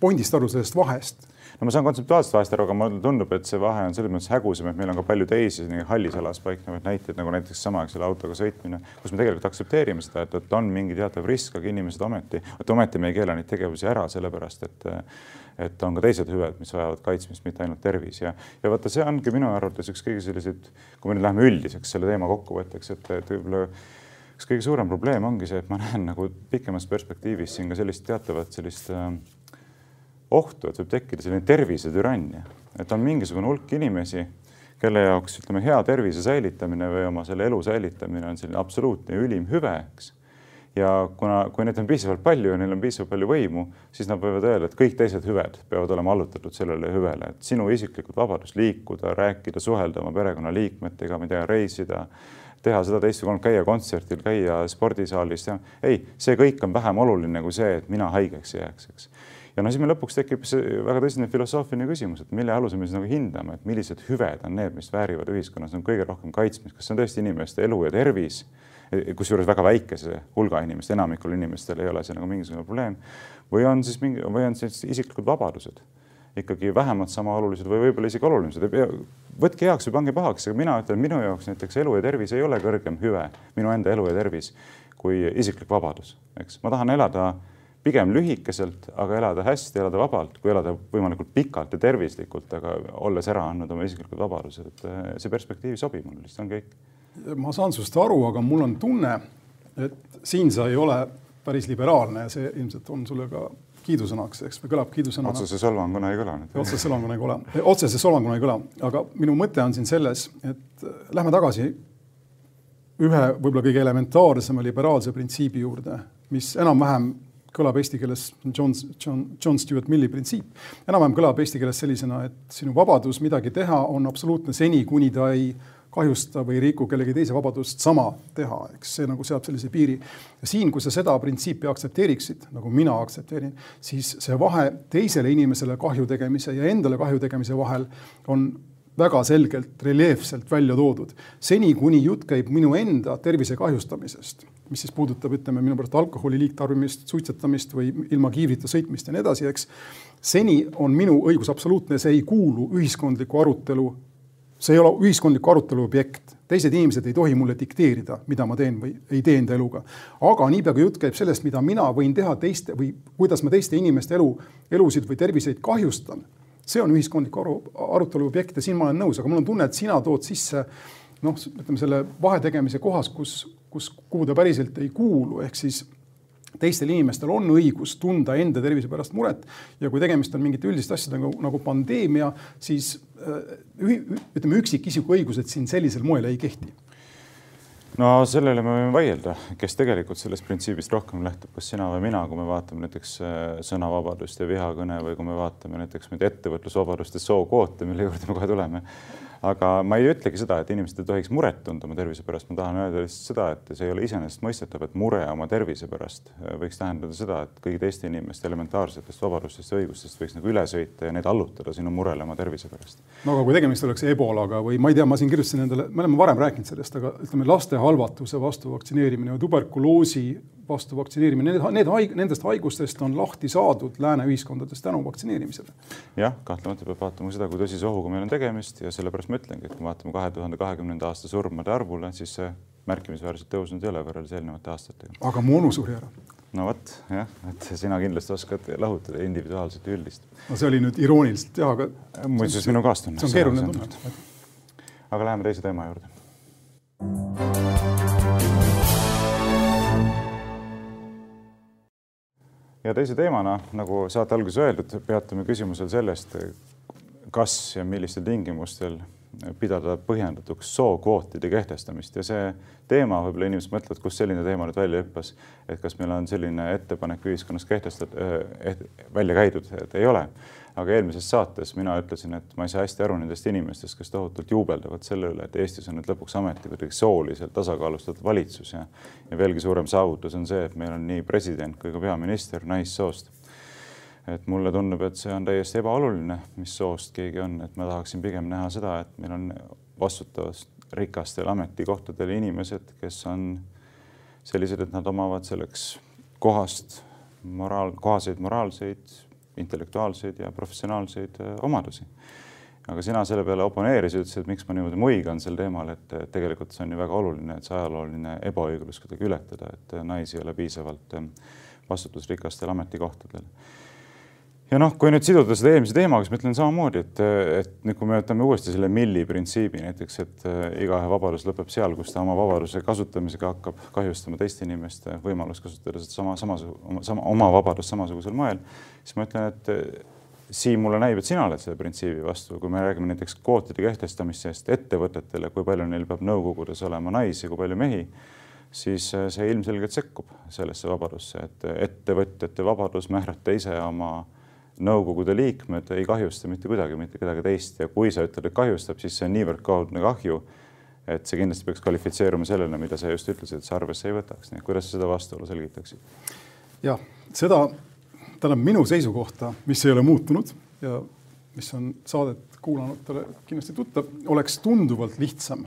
pointist aru sellest vahest. No ma saan kontseptuaalselt vahest aru, aga mulle tundub, et see vahe on selles mõttes hägusam, et meil on ka palju teisi hallis alas paiknevaid näiteid, nagu näiteks sama, eks ole, autoga sõitmine, kus me tegelikult aktsepteerime seda, et, et on mingi teatav risk, aga inimesed ometi, et ometi me ei keela neid tegevusi ära, sellepärast et et on ka teised hüved, mis vajavad kaitsmist, mitte ainult tervis. Ja, ja vaata, see ongi minu arvates üks kõige selliseid, kui me nüüd läheme üldiseks selle teema kokkuvõtteks, et, et võib-olla üks kõige suurem probleem ongi see, et ma näen nagu pikemas perspektiivis siin ka sellist teatavat sellist äh, ohtu, et võib tekkida selline tervisetürannia, et on mingisugune hulk inimesi, kelle jaoks ütleme, hea tervise säilitamine või oma selle elu säilitamine on selline absoluutne ülim hüve, eks. ja kuna, kui neid on piisavalt palju ja neil on piisavalt palju võimu, siis nad võivad öelda, et kõik teised hüved peavad olema allutatud sellele hüvele, et sinu isiklikud vabadus liikuda, rääkida, suhelda oma perekonnaliikmetega, ma ei tea, reisida, teha seda, teist või kolmandat, käia kontserdil, käia spordisaalis, ei, see kõik on vähem oluline kui see, et mina haigeks jääks, eks ja no siis meil lõpuks tekib see väga tõsine filosoofiline küsimus, et mille alusel me siis nagu hindame, et millised hüved on need, mis väärivad ühiskonnas nagu kõige rohkem kaitsmist, kas see on tõesti inimeste elu ja tervis, kusjuures väga väikese hulga inimeste, enamikul inimestel ei ole see nagu mingisugune probleem, või on siis mingi, või on siis isiklikud vabadused ikkagi vähemalt sama olulised või võib-olla isegi olulised. võtke heaks või pange pahaks, aga mina ütlen, minu jaoks näiteks elu ja tervis ei ole kõrgem hüve, minu enda elu ja tervis, kui isiklik vabadus, eks. ma tahan elada pigem lühikeselt, aga elada hästi, elada vabalt, kui elada võimalikult pikalt ja tervislikult, aga olles ära andnud oma isiklikud vabadused, et eh, see perspektiiv ei sobi mulle, lihtsalt on kõik. ma saan sinust aru, aga mul on tunne, et siin sa ei ole päris liberaalne ja see ilmselt on sulle ka kiidusõnaks, eks, või kõlab kiidusõnana. otsese solvanguna ei kõlanud. otsese solvanguna ei kõla, otsese solvanguna ei kõla, aga minu mõte on siin selles, et äh, lähme tagasi ühe võib-olla kõige elementaarsema liberaalse printsiibi juurde, mis enam-vähem kõlab eesti keeles John, John, John Stewart Milli printsiip. enam-vähem kõlab eesti keeles sellisena, et sinu vabadus midagi teha on absoluutne seni, kuni ta ei kahjusta või riku kellegi teise vabadust sama teha, eks see nagu seab sellise piiri. ja siin, kui sa seda printsiipi aktsepteeriksid, nagu mina aktsepteerin, siis see vahe teisele inimesele kahju tegemise ja endale kahju tegemise vahel on väga selgelt reljeefselt välja toodud. seni, kuni jutt käib minu enda tervise kahjustamisest, mis siis puudutab, ütleme minu pärast alkoholi liigtarbimist, suitsetamist või ilma kiivrita sõitmist ja nii edasi, eks. seni on minu õigus absoluutne, see ei kuulu ühiskondliku arutelu see ei ole ühiskondliku arutelu objekt, teised inimesed ei tohi mulle dikteerida, mida ma teen või ei tee enda eluga. aga niipea kui jutt käib sellest, mida mina võin teha teiste või kuidas ma teiste inimeste elu, elusid või terviseid kahjustan, see on ühiskondliku aru, arutelu objekt ja siin ma olen nõus, aga mul on tunne, et sina tood sisse noh, ütleme selle vahetegemise kohas, kus, kus, kuhu ta päriselt ei kuulu, ehk siis teistel inimestel on õigus tunda enda tervise pärast muret ja kui tegemist on mingite üldiste asjadega nagu, nagu pandeemia, siis äh, ütleme, üksikisiku õigused siin sellisel moel ei kehti no sellele me võime vaielda, kes tegelikult sellest printsiibist rohkem lähtub, kas sina või mina, kui me vaatame näiteks äh, sõnavabadust ja vihakõne või kui me vaatame näiteks nüüd ettevõtlusvabadust ja sookvoote, mille juurde me kohe tuleme aga ma ei ütlegi seda, et inimesed ei tohiks muret tunda oma tervise pärast, ma tahan öelda lihtsalt seda, et see ei ole iseenesestmõistetav, et mure oma tervise pärast äh, võiks tähendada seda, et kõigi teiste inimeste elementaarsetest vabadustest ja õigustest võiks nagu üle sõita ja neid allutada sinu murele oma tervise pärast. no aga kui tegemist oleks ebolaga või ma ei tea, ma siin kirjutasin endale, me oleme varem rääkinud sellest, aga ütleme, laste halvatuse vastu vaktsineerimine või tuberkuloosi vastu vaktsineerimine, need, need haig-, nendest haigustest on lahti saadud lääne ühiskondades tänu vaktsineerimisele. jah, kahtlemata peab vaatama seda, kui tõsise ohuga meil on tegemist ja sellepärast ma ütlengi, et kui vaatame kahe tuhande kahekümnenda aasta surmade arvule, siis see märkimisväärselt tõusnud ei ole võrreldes eelnevate aastatega. aga mu onu suri ära. no vot jah, et sina kindlasti oskad lahutada individuaalset üldist. no see oli nüüd irooniliselt jah, aga. muuseas minu kaastunne. see on keeruline tunne. aga läheme teise teema juurde ja teise teemana, nagu saate alguses öeldud, peatume küsimusel sellest, kas ja millistel tingimustel pidada põhjendatuks sookvootide kehtestamist. Ja see teema, võib-olla inimesed mõtlevad, kust selline teema nüüd välja hüppas, et kas meil on selline ettepanek ühiskonnas kehtestatud eh,, välja käidud, et ei ole aga eelmises saates mina ütlesin, et ma ei saa hästi aru nendest inimestest, kes tohutult juubeldavad selle üle, et Eestis on nüüd lõpuks ometi kuidagi sooliselt tasakaalustatud valitsus ja ja veelgi suurem saavutus on see, et meil on nii president kui ka peaminister naissoost. et mulle tundub, et see on täiesti ebaoluline, mis soost keegi on, et ma tahaksin pigem näha seda, et meil on vastutavast rikastel ametikohtadel inimesed, kes on sellised, et nad omavad selleks kohast moraal, kohaseid moraalseid intellektuaalseid ja professionaalseid äh, omadusi. aga sina selle peale oponeerisid, ütlesid, et miks ma niimoodi muigan sel teemal, et tegelikult see on ju väga oluline, et see ajalooline ebaõiglus kuidagi ületada, et naisi ei ole piisavalt ähm, vastutusrikastel ametikohtadel ja noh, kui nüüd siduda seda eelmise teemaga, siis ma ütlen samamoodi, et, et nüüd, kui me võtame uuesti selle milli printsiibi näiteks, et äh, igaühe vabadus lõpeb seal, kus ta oma vabaduse kasutamisega hakkab kahjustama teiste inimeste võimalust kasutada sedasama, samasugust, sama, oma vabadust samasugusel moel, siis ma ütlen, et äh, Siim, mulle näib, et sina oled selle printsiibi vastu, kui me räägime näiteks kvootide kehtestamisest ettevõtetele, kui palju neil peab nõukogudes olema naisi, kui palju mehi siis äh, see ilmselgelt sekkub sellesse vabadusse, et ettevõtjate vabadus määrata ise oma äh, nõukogude liikmed ei kahjusta mitte kuidagi mitte kedagi teist ja kui sa ütled, et kahjustab, siis see on niivõrd kaudne kahju, et see kindlasti peaks kvalifitseeruma sellele, mida sa just ütlesid, et sa arvesse ei võtaks. nii et kuidas sa seda vastuolu selgitaksid? jah, seda, tähendab minu seisukohta, mis ei ole muutunud ja mis on saadet kuulanutele kindlasti tuttav, oleks tunduvalt lihtsam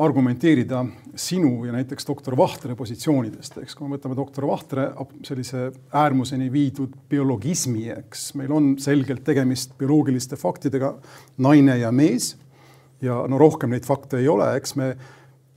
argumenteerida sinu ja näiteks doktor Vahtre positsioonidest, eks, kui me võtame doktor Vahtre sellise äärmuseni viidud biologismi, eks, meil on selgelt tegemist bioloogiliste faktidega, naine ja mees. ja no rohkem neid fakte ei ole, eks me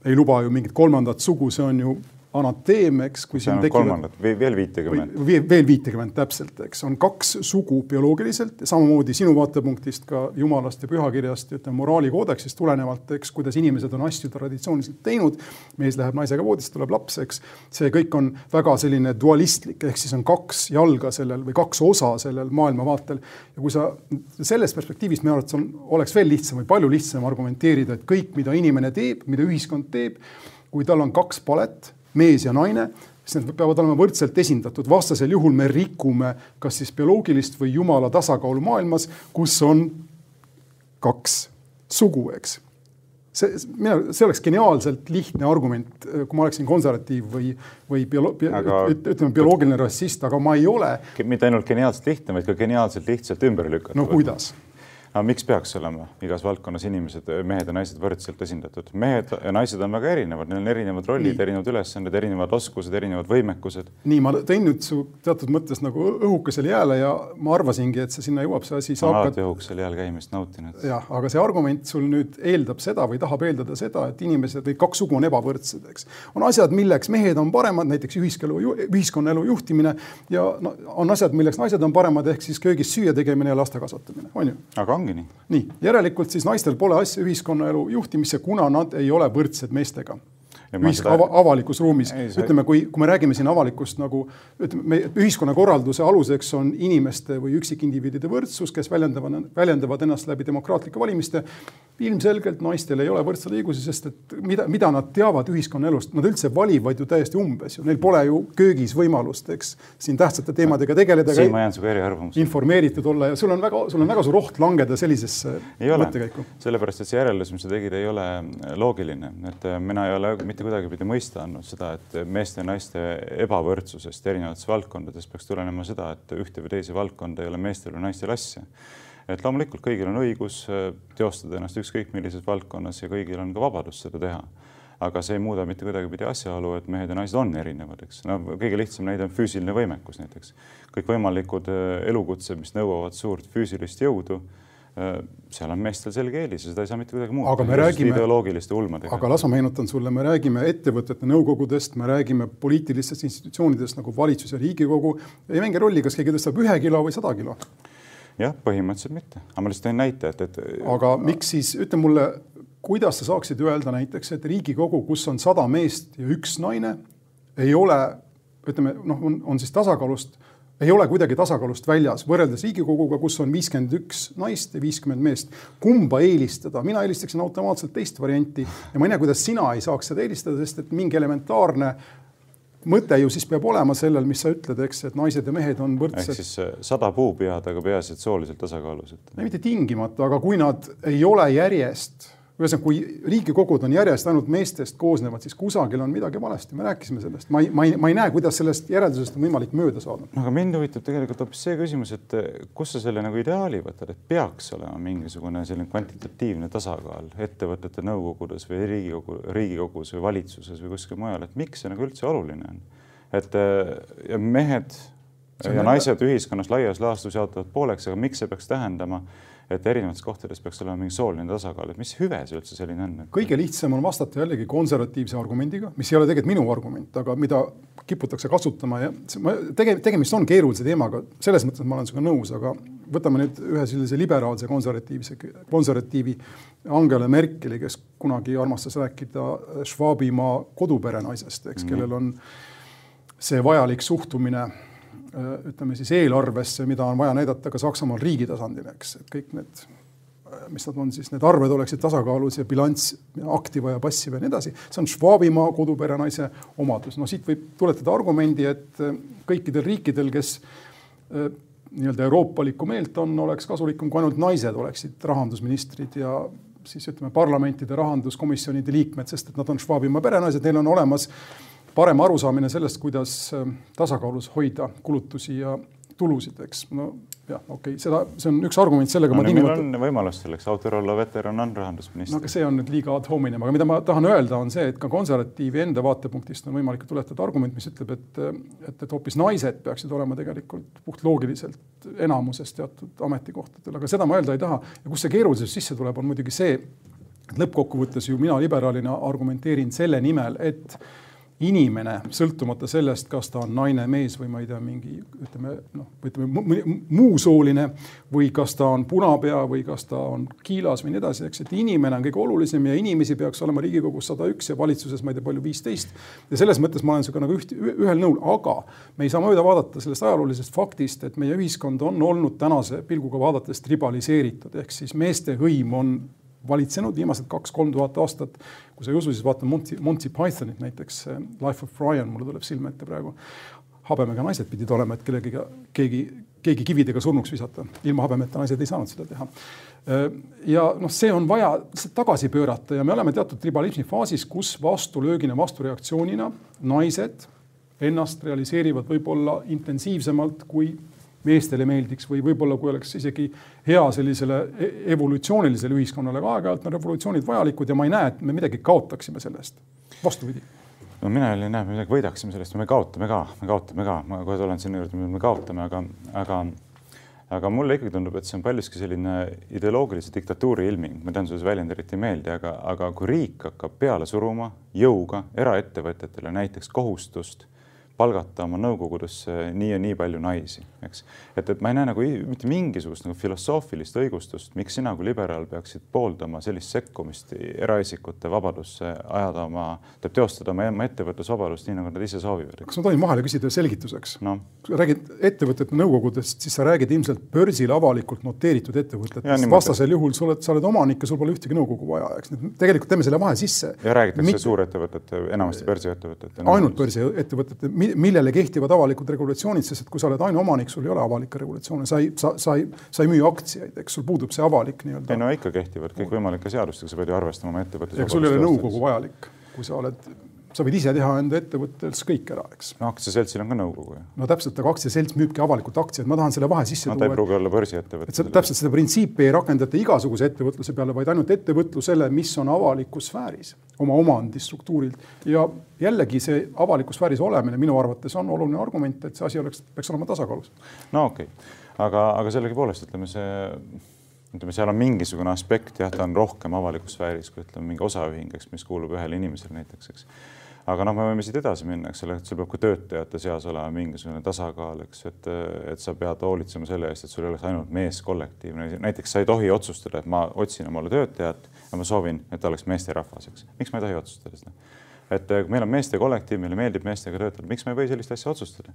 ei luba ju mingit kolmandat sugu, see on ju anateem, eks. kui siin tekivad. veel viitekümmet. veel viitekümmet täpselt, eks on kaks sugu bioloogiliselt ja samamoodi sinu vaatepunktist ka jumalast ja pühakirjast, ütleme moraalikoodeksist tulenevalt, eks, kuidas inimesed on asju traditsiooniliselt teinud. mees läheb naisega voodisse, tuleb laps, eks. see kõik on väga selline dualistlik, ehk siis on kaks jalga sellel või kaks osa sellel maailmavaatel. ja kui sa sellest perspektiivist minu arvates on, oleks veel lihtsam või palju lihtsam argumenteerida, et kõik, mida inimene teeb, mida ühiskond teeb, kui tal on kaks palet mees ja naine, siis need peavad olema võrdselt esindatud, vastasel juhul me rikume kas siis bioloogilist või jumala tasakaalu maailmas, kus on kaks sugu, eks. see, mina, see oleks geniaalselt lihtne argument, kui ma oleksin konservatiiv või, või biolo-, aga... ütleme bioloogiline rassist, aga ma ei ole. mitte ainult geniaalselt lihtne, vaid ka geniaalselt lihtsalt ümber lükata. no kuidas? Aga miks peaks olema igas valdkonnas inimesed, mehed ja naised võrdselt esindatud? mehed ja naised on väga erinevad, neil on erinevad rollid, erinevad ülesanded, erinevad oskused, erinevad võimekused. nii, ma tõin nüüd su teatud mõttes nagu õhukesele jääle ja ma arvasingi, et see sinna jõuab, see asi. ma olen alati õhukesel jääl käimist nautinud. jah, aga see argument sul nüüd eeldab seda või tahab eeldada seda, et inimesed või kaks sugu on ebavõrdsed, eks. on asjad, milleks mehed on paremad, näiteks ühiskelu, ühiskonnaelu juhtimine ja no, on asjad, milleks naised on paremad, ehk siis köögis süüa tegemine ja laste kasvatamine, on ju. aga ongi nii? nii, järelikult siis naistel pole asja ühiskonnaelu juhtimisse, kuna nad ei ole võrdsed meestega ühisk-, seda... ava, avalikus ruumis. ütleme, kui, kui me räägime siin avalikust nagu ütleme, me ühiskonnakorralduse aluseks on inimeste või üksikindiviidide võrdsus, kes väljendavad, väljendavad ennast läbi demokraatlike valimiste. ilmselgelt naistel ei ole võrdseid õigusi, sest et mida, mida nad teavad ühiskonnaelust, nad üldse valivad ju täiesti umbes ju, neil pole ju köögis võimalust, eks siin tähtsate teemadega tegeleda. siin ma jään sinuga eriarvamusele. informeeritud olla ja sul on väga, sul on väga suur oht langeda sellisesse mõttekäiku. sellepärast, et see järeldus, mis sa tegid, ei ole loogiline, et mina ei ole mitte kuidagipidi mõista andnud seda, et meeste ja naiste ebavõrdsusest erinevates valdkondades peaks tulenema seda, et ühte või teise valdkonda ei ole meestel või naistel asja. et loomulikult kõigil on õigus äh, teostada ennast ükskõik millises valdkonnas ja kõigil on ka vabadus seda teha aga see ei muuda mitte kuidagipidi asjaolu, et mehed ja naised on erinevad, eks. no kõige lihtsam näide on füüsiline võimekus näiteks. kõikvõimalikud äh, elukutsed, mis nõuavad suurt füüsilist jõudu seal on meestel selge eelis ja seda ei saa mitte kuidagi muuta. aga me räägime ideoloogiliste ulmadega. aga las ma meenutan sulle, me räägime ettevõtete nõukogudest, me räägime poliitilistest institutsioonidest nagu valitsus ja Riigikogu. ei mängi rolli, kas keegi tõstab ühe kilo või sada kilo. jah, põhimõtteliselt mitte, aga ma lihtsalt tõin näite, et, et. aga miks siis, ütle mulle, kuidas sa saaksid öelda näiteks, et Riigikogu, kus on sada meest ja üks naine, ei ole, ütleme noh, on, on siis tasakaalust ei ole kuidagi tasakaalust väljas võrreldes Riigikoguga, kus on viiskümmend üks naist ja viiskümmend meest. kumba eelistada, mina eelistaksin automaatselt teist varianti ja ma ei näe, kuidas sina ei saaks seda eelistada, sest et mingi elementaarne mõte ju siis peab olema sellel, mis sa ütled, eks, et naised ja mehed on võrdsed. ehk siis äh, sada puupead, aga peaasi, et sooliselt tasakaalus. ei, mitte tingimata, aga kui nad ei ole järjest ühesõnaga, kui riigikogud on järjest ainult meestest koosnevad, siis kusagil on midagi valesti, me rääkisime sellest, ma ei, ma ei, ma ei näe, kuidas sellest järeldusest on võimalik mööda saada. aga mind huvitab tegelikult hoopis see küsimus, et eh, kust sa selle nagu ideaali võtad, et peaks olema mingisugune selline kvantitatiivne tasakaal ettevõtete nõukogudes või riigikogu, riigikogus või valitsuses või kuskil mujal, et miks see nagu üldse oluline on? et eh, ja mehed ja naised ühiskonnas laias laastus jaotuvad pooleks, aga miks see peaks tähendama et erinevates kohtades peaks olema mingi sooline tasakaal, et mis hüve see üldse selline on? kõige lihtsam on vastata jällegi konservatiivse argumendiga, mis ei ole tegelikult minu argument, aga mida kiputakse kasutama ja tege-, tegemist on keerulise teemaga, selles mõttes ma olen sinuga nõus, aga võtame nüüd ühe sellise liberaalse konservatiivse, konservatiivi Angela Merkeli, kes kunagi armastas rääkida Schwabimaa koduperenaisest, eks mm, -hmm. kellel on see vajalik suhtumine ütleme siis eelarvesse, mida on vaja näidata ka Saksamaal riigi tasandil, eks, et kõik need, äh, mis nad on siis, need arved oleksid tasakaalus ja bilanss aktiva ja passiva ja nii edasi. see on Schwabimaa koduperenaise omadus. no siit võib tuletada argumendi, et äh, kõikidel riikidel, kes nii-öelda euroopalikku meelt on, oleks kasulikum, kui ainult naised oleksid rahandusministrid ja siis ütleme, parlamentide rahanduskomisjonide liikmed, sest et nad on Schwabimaa perenaised, neil on olemas parem arusaamine sellest, kuidas ähm, tasakaalus hoida kulutusi ja tulusid, eks. no jah, okei okay., seda, see on üks argument, sellega no, ma tingimata. on võimalus selleks, Autor Ollo veteran on rahandusminister. no aga see on nüüd liiga ad hominem, aga mida ma tahan öelda, on see, et ka konservatiivi enda vaatepunktist on võimalik tuletada argument, mis ütleb, et, et, et hoopis naised peaksid olema tegelikult puhtloogiliselt enamuses teatud ametikohtadel, aga seda ma öelda ei taha. ja kus see keerulisus sisse tuleb, on muidugi see, et lõppkokkuvõttes ju mina liberaalina argumenteerin selle nimel, et inimene, sõltumata sellest, kas ta on naine, mees või ma ei tea, mingi ütleme noh, ütleme muusooline või kas ta on punapea või kas ta on kiilas või nii edasi, eks, et inimene on kõige olulisem ja inimesi peaks olema Riigikogus sada üks ja valitsuses ma ei tea, palju viisteist. ja selles mõttes ma olen sinuga nagu üht, ühel nõul, aga me ei saa mööda vaadata sellest ajaloolisest faktist, et meie ühiskond on olnud tänase pilguga vaadates tribaliseeritud, ehk siis meeste hõim on valitsenud viimased kaks-kolm tuhat aastat. kui sa ei usu, siis vaata Monty, Monty Pythonit näiteks, Life of Brian, mulle tuleb silme ette praegu. habemega naised pidid olema, et kellegiga, keegi, keegi kividega surnuks visata. ilma habemeta naised ei saanud seda teha. ja noh, see on vaja tagasi pöörata ja me oleme teatud tribalismi faasis, kus vastulöögina, vastureaktsioonina naised ennast realiseerivad võib-olla intensiivsemalt kui meestele meeldiks või võib-olla kui oleks isegi hea sellisele e-, evolutsioonilisele ühiskonnale, aga aeg-ajalt on revolutsioonid vajalikud ja ma ei näe, et me midagi kaotaksime sellest. vastupidi. no mina ei näe, et me midagi võidaksime sellest, me kaotame ka, me kaotame ka, ma kohe tulen sinna juurde, me kaotame, aga, aga aga mulle ikkagi tundub, et see on paljuski selline ideoloogilise diktatuuri ilming, ma tean, sulle see väljend eriti ei meeldi, aga, aga kui riik hakkab peale suruma jõuga eraettevõtetele näiteks kohustust palgata oma nõukogudesse nii ja nii palju naisi, eks. et, et ma ei näe nagu mitte mingisugust nagu filosoofilist õigustust, miks sina kui liberaal peaksid pooldama sellist sekkumist eraisikute vabadusse, ajada oma, teostada oma, oma ettevõtlusvabadust nii, nagu nad ise soovivad. kas ma tohin vahele küsida selgituseks no.? kui sa räägid ettevõtete nõukogudest, siis sa räägid ilmselt börsil avalikult noteeritud ettevõtetest, vastasel juhul sa oled, sa oled omanik ja sul pole ühtegi nõukogu vaja, eks. tegelikult teeme selle vahe sisse. ja räägitakse Mit... suurettevõtete, enamasti börsiettevõtete. ainult börsiettevõtete millele kehtivad avalikud regulatsioonid, sest et kui sa oled ainuomanik, sul ei ole avalikke regulatsioone, sa ei, sa, sa ei, sa ei müü aktsiaid, eks sul puudub see avalik nii-öelda. ei no ikka kehtivad kõikvõimalike seadustega, sa pead ju arvestama oma ettevõttes. ega sul ei ole nõukogu vajalik, kui sa oled sa võid ise teha enda ettevõttes kõik ära, eks. no aktsiaseltsil on ka nõukogu ju. no täpselt, aga aktsiaselts müübki avalikult aktsiaid, ma tahan selle vahe sisse no, tuua. ta ei pruugi olla börsiettevõte. täpselt seda printsiipi ei rakendata igasuguse ettevõtluse peale, vaid ainult ettevõtlusele, mis on avalikus sfääris, oma omandistruktuurilt. ja jällegi see avalikus sfääris olemine minu arvates on oluline argument, et see asi oleks, peaks olema tasakaalus. no okei okay., aga, aga sellegipoolest ütleme see ütleme, seal on mingisugune aspekt, jah, ta on rohkem avalikus sfääris kui ütleme, mingi osaühing, eks, mis kuulub ühele inimesele näiteks, eks aga noh, me võime siit edasi minna, eks ole, et sul peab ka töötajate seas olema mingisugune tasakaal, eks, et, et sa pead hoolitsema selle eest, et sul ei oleks ainult meeskollektiiv, näiteks sa ei tohi otsustada, et ma otsin omale töötajat ja ma soovin, et ta oleks meesterahvas, eks. miks ma ei tohi otsustada seda? et kui meil on meeste kollektiiv, meile meeldib meestega töötada, miks me ei või sellist asja otsustada?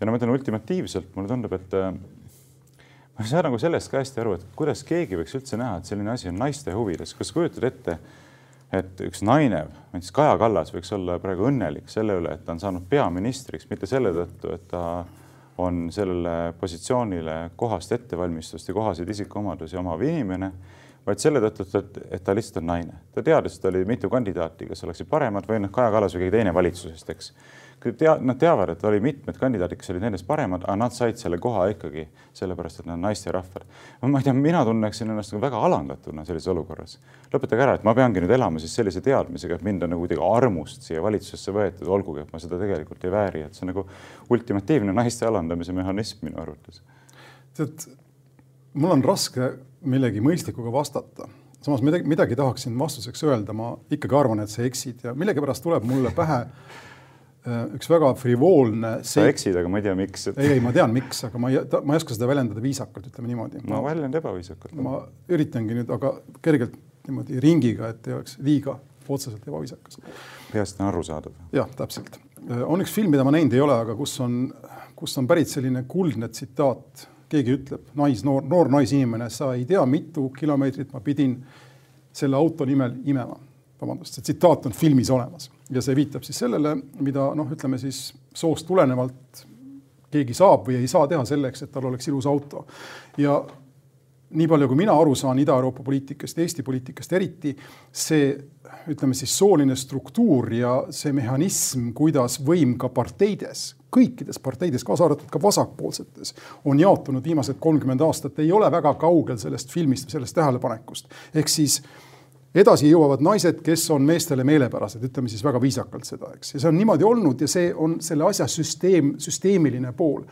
ja no ma ütlen ultimatiivselt, mulle tundub, et ma ei saa nagu sellest ka hästi aru, et kuidas keegi võiks üldse näha, et selline asi on naiste huvides, kas sa kujutad ette et üks naine, näiteks Kaja Kallas võiks olla praegu õnnelik selle üle, et ta on saanud peaministriks, mitte selle tõttu, et ta on sellele positsioonile kohast ettevalmistust ja kohaseid isikuomadusi omav inimene, vaid selle tõttu, et, et ta lihtsalt on naine. ta teadis, et oli mitu kandidaati, kes oleksid paremad või noh, Kaja Kallas või keegi teine valitsusest, eks tea, nad teavad, et oli mitmed kandidaadid, kes olid nendest paremad, aga nad said selle koha ikkagi sellepärast, et nad on naisterahvad. ma ei tea, mina tunneksin ennast nagu väga alandatuna sellises olukorras. lõpetage ära, et ma peangi nüüd elama siis sellise teadmisega, et mind on nagu kuidagi armust siia valitsusse võetud, olgugi et ma seda tegelikult ei vääri, et see on nagu ultimatiivne naiste alandamise mehhanism minu arvates. tead, mul on raske millegi mõistlikuga vastata samas midagi, midagi tahaksin vastuseks öelda, ma ikkagi arvan, et sa eksid ja millegipärast tuleb mulle pähe Äh, üks väga frivoolne. sa eksid, aga ma ei tea, miks et.... ei, ei, ma tean, miks, aga ma ei, ma ei oska seda väljendada viisakalt, ütleme niimoodi. no väljend ebaviisakalt. ma üritangi nüüd, aga kergelt niimoodi ringiga, et ei oleks liiga otseselt ebaviisakas. peaasi, et on arusaadav. jah, täpselt. Äh, on üks film, mida ma näinud ei ole, aga kus on, kus on pärit selline kuldne tsitaat. keegi ütleb, nais, noor, noor naisinimene, sa ei tea, mitu kilomeetrit ma pidin selle auto nimel imema. vabandust, see tsitaat on filmis olemas ja see viitab siis sellele, mida noh, ütleme siis soost tulenevalt keegi saab või ei saa teha selleks, et tal oleks ilus auto. ja nii palju, kui mina aru saan Ida-Euroopa poliitikast, Eesti poliitikast eriti, see ütleme siis sooline struktuur ja see mehhanism, kuidas võim ka parteides, kõikides parteides, kaasa arvatud ka vasakpoolsetes, on jaotunud viimased kolmkümmend aastat, ei ole väga kaugel sellest filmist või sellest tähelepanekust. ehk siis edasi jõuavad naised, kes on meestele meelepärased, ütleme siis väga viisakalt seda, eks, ja see on niimoodi olnud ja see on selle asja süsteem, süsteemiline pool.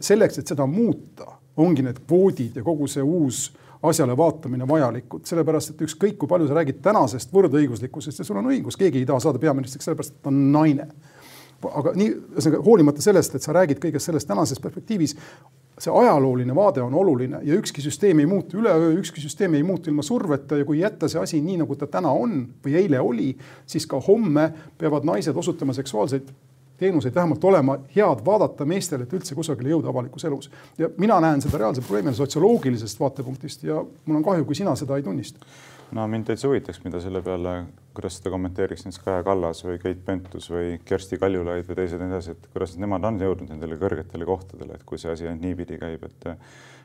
selleks, et seda muuta ongi need kvoodid ja kogu see uus asjale vaatamine vajalikud, sellepärast et ükskõik kui palju sa räägid tänasest võrdõiguslikkusest ja sul on õigus, keegi ei taha saada peaministriks sellepärast, et ta on naine. aga nii, ühesõnaga hoolimata sellest, et sa räägid kõigest sellest tänases perspektiivis, see ajalooline vaade on oluline ja ükski süsteem ei muutu üleöö, ükski süsteem ei muutu ilma surveta ja kui jätta see asi nii, nagu ta täna on või eile oli, siis ka homme peavad naised osutama seksuaalseid teenuseid vähemalt olema head vaadata meestele, et üldse kusagile jõuda avalikus elus. ja mina näen seda reaalse probleemina sotsioloogilisest vaatepunktist ja mul on kahju, kui sina seda ei tunnista. No mind täitsa huvitaks, mida selle peale, kuidas seda kommenteeriks näiteks Kaja Kallas või Keit Pentus või Kersti Kaljulaid või teised nii edasi, et kuidas nemad on jõudnud nendele kõrgetele kohtadele, et kui see asi ainult niipidi käib, et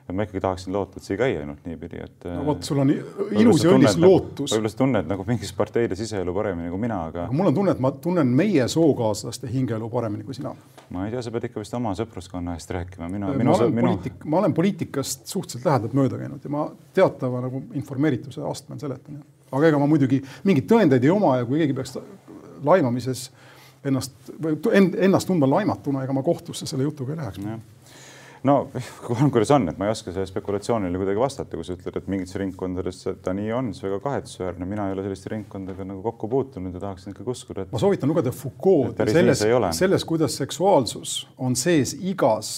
ja ma ikkagi tahaksin loota, et see ei käi ainult niipidi, et. no vot, sul on ilus ja õnnis nagu- lootus. võib-olla sa tunned nagu mingis parteide siseelu paremini kui mina, aga. mul on tunne, et ma tunnen meie sookaaslaste hingeelu paremini kui sina. Ma ei tea, sa pead ikka vist oma sõpruskonna eest rääkima, mina, minu. ma olen minu... poliitik, ma olen poliitikast suhteliselt lähedalt mööda käinud ja ma teatava nagu informeerituse astmel seletan. aga ega ma muidugi mingeid tõendeid ei oma ja kui keegi peaks laimamises ennast või ennast tundma laimatuna, ega ma kohtusse selle jutuga ei läheks no kuidas on, et ma ei oska sellele spekulatsioonile kuidagi vastata, kui sa ütled, et mingites ringkondades ta nii on, see väga kahetsusväärne, mina ei ole selliste ringkondadega nagu kokku puutunud ja tahaksin ikkagi uskuda, et. ma soovitan lugeda Foucault selles, selles, kuidas seksuaalsus on sees igas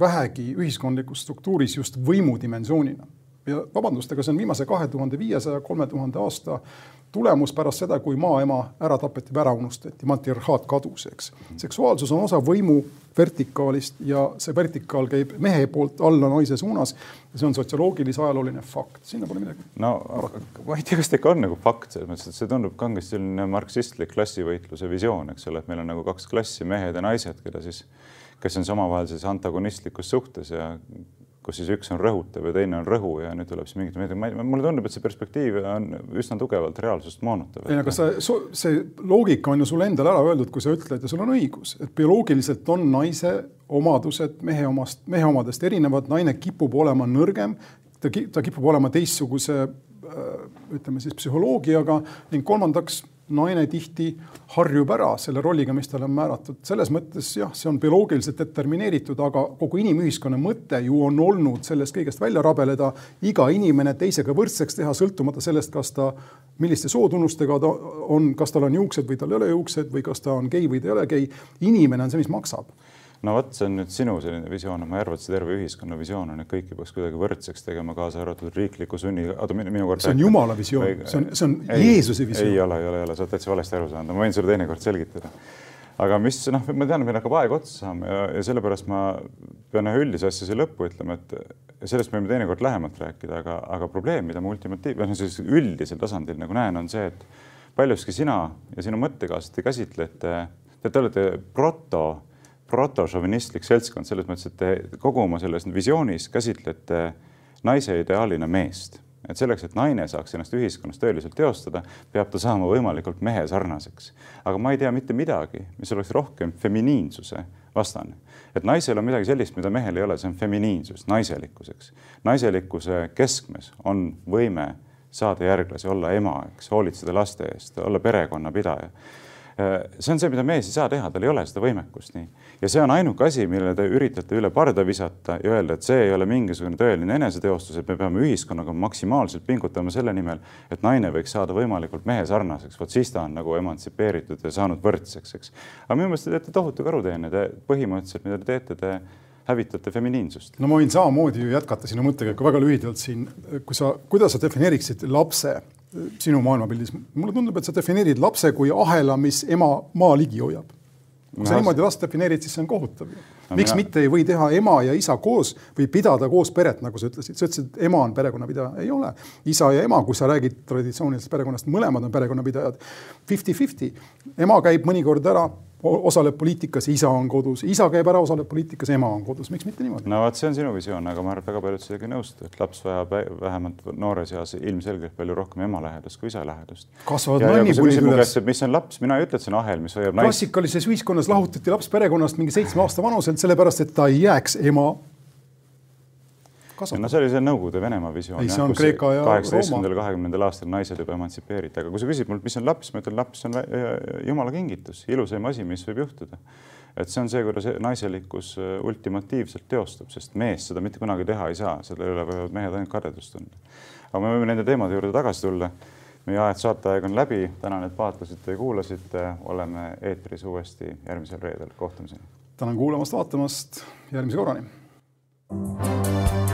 vähegi ühiskondlikus struktuuris just võimudimensioonina ja vabandust, aga see on viimase kahe tuhande viiesaja, kolme tuhande aasta tulemus pärast seda, kui maaema ära tapeti või ära unustati, matriarhaat kadus, eks. seksuaalsus on osa võimu vertikaalist ja see vertikaal käib mehe poolt alla naise suunas. see on sotsioloogilise ajalooline fakt, sinna pole midagi. no ma ei tea, kas ta ikka on nagu fakt selles mõttes, et see tundub kangesti selline marksistlik klassivõitluse visioon, eks ole, et meil on nagu kaks klassi, mehed ja naised, keda siis kes on siis omavahel sellises antagonistlikus suhtes ja kus siis üks on rõhutav ja teine on rõhu ja nüüd tuleb siis mingit, mulle tundub, et see perspektiiv on üsna tugevalt reaalsust moonutav. ei, aga see, see loogika on ju sulle endale ära öeldud, kui sa ütled ja sul on õigus, et bioloogiliselt on naise omadused mehe omast, mehe omadest erinevad, naine kipub olema nõrgem, ta, ta kipub olema teistsuguse ütleme siis psühholoogiaga ning kolmandaks naine tihti harjub ära selle rolliga, mis talle on määratud. selles mõttes jah, see on bioloogiliselt determineeritud, aga kogu inimühiskonna mõte ju on olnud sellest kõigest välja rabeleda, iga inimene teisega võrdseks teha, sõltumata sellest, kas ta, milliste sootunnustega ta on, kas tal on juuksed või tal ei ole juuksed või kas ta on gei või ta ei ole gei. inimene on see, mis maksab no vot, see on nüüd sinu selline visioon, ma ei arva, et see terve ühiskonna visioon on, et kõiki peaks kuidagi võrdseks tegema, kaasa arvatud riikliku sunni, oota minu kord. see on Jumala visioon, see on, see on ei, Jeesuse visioon. ei ole, ei ole, ei ole, sa oled täitsa valesti aru saanud, ma võin sulle teinekord selgitada. aga mis noh, ma tean, meil hakkab aeg otsa saama ja, ja sellepärast ma pean ühe üldise asja siia lõppu ütlema, et sellest võime teinekord lähemalt rääkida, aga, aga probleem, mida ma ultimatiiv, noh, sellisel üldisel tasandil nagu näen, on see, et paljuski sina ja sinu mõttekaaslased käsitlete, te olete proto protošovinistlik seltskond selles mõttes, et te kogu oma selles visioonis käsitlete naise ideaalina meest. et selleks, et naine saaks ennast ühiskonnas tõeliselt teostada, peab ta saama võimalikult mehe sarnaseks. aga ma ei tea mitte midagi, mis oleks rohkem feminiinsuse vastane. et naisel on midagi sellist, mida mehel ei ole, see on feminiinsus, naiselikkuseks. naiselikkuse keskmes on võime saada järglasi, olla ema, eks, hoolitseda laste eest, olla perekonnapidaja see on see, mida mees ei saa teha, tal ei ole seda võimekust nii. ja see on ainuke asi, millele te üritate üle parda visata ja öelda, et see ei ole mingisugune tõeline eneseteostus, et me peame ühiskonnaga maksimaalselt pingutama selle nimel, et naine võiks saada võimalikult mehesarnaseks, vot siis ta on nagu emantsipeeritud ja saanud võrdseks, eks. aga minu meelest te teete tohutu karuteene, te põhimõtteliselt, mida te teete, te hävitate feminiinsust. no ma võin samamoodi ju jätkata sinu mõttekäiku väga lühidalt siin, kui sa, kuidas sa defineeriksid lapse sinu maailmapildis, mulle tundub, et sa defineerid lapse kui ahela, mis ema maa ligi hoiab. kui sa niimoodi last defineerid, siis see on kohutav no,. miks mina... mitte ei või teha ema ja isa koos või pidada koos peret, nagu sa ütlesid, sa ütlesid, et ema on perekonnapidaja, ei ole. isa ja ema, kui sa räägid traditsioonilisest perekonnast, mõlemad on perekonnapidajad. Fifty-fifty, ema käib mõnikord ära osaleb poliitikas, isa on kodus, isa käib ära, osaleb poliitikas, ema on kodus, miks mitte niimoodi? no vot, see on sinu visioon, aga ma arvan, et väga paljud sellega ei nõustu, et laps vajab vähemalt noores eas ilmselgelt palju rohkem ema lähedust kui isa lähedust. kasvavad nannipunid üles. mis on laps, mina ei ütle, et see on ahel, mis hoiab naist. klassikalises ühiskonnas lahutati laps perekonnast mingi seitsme aasta vanuselt, sellepärast et ta ei jääks ema kasvatada. no see oli see Nõukogude Venemaa visioon. kaheksateistkümnendal, kahekümnendal aastal naised juba emantsipeeriti, aga kui sa küsid mult, mis on laps, ma ütlen, laps on jumala kingitus, ilusaim asi, mis võib juhtuda. et see on see, kuidas naiselikkus äh, ultimatiivselt teostub, sest mees seda mitte kunagi teha ei saa, selle üle võivad mehed ainult kadedust tunda. aga me võime nende teemade juurde tagasi tulla. meie aeg, saateaeg on läbi, tänan, et vaatasite ja kuulasite, oleme eetris uuesti järgmisel reedel, kohtumiseni. tänan kuulamast-vaatamast, järgmise korrani. thank you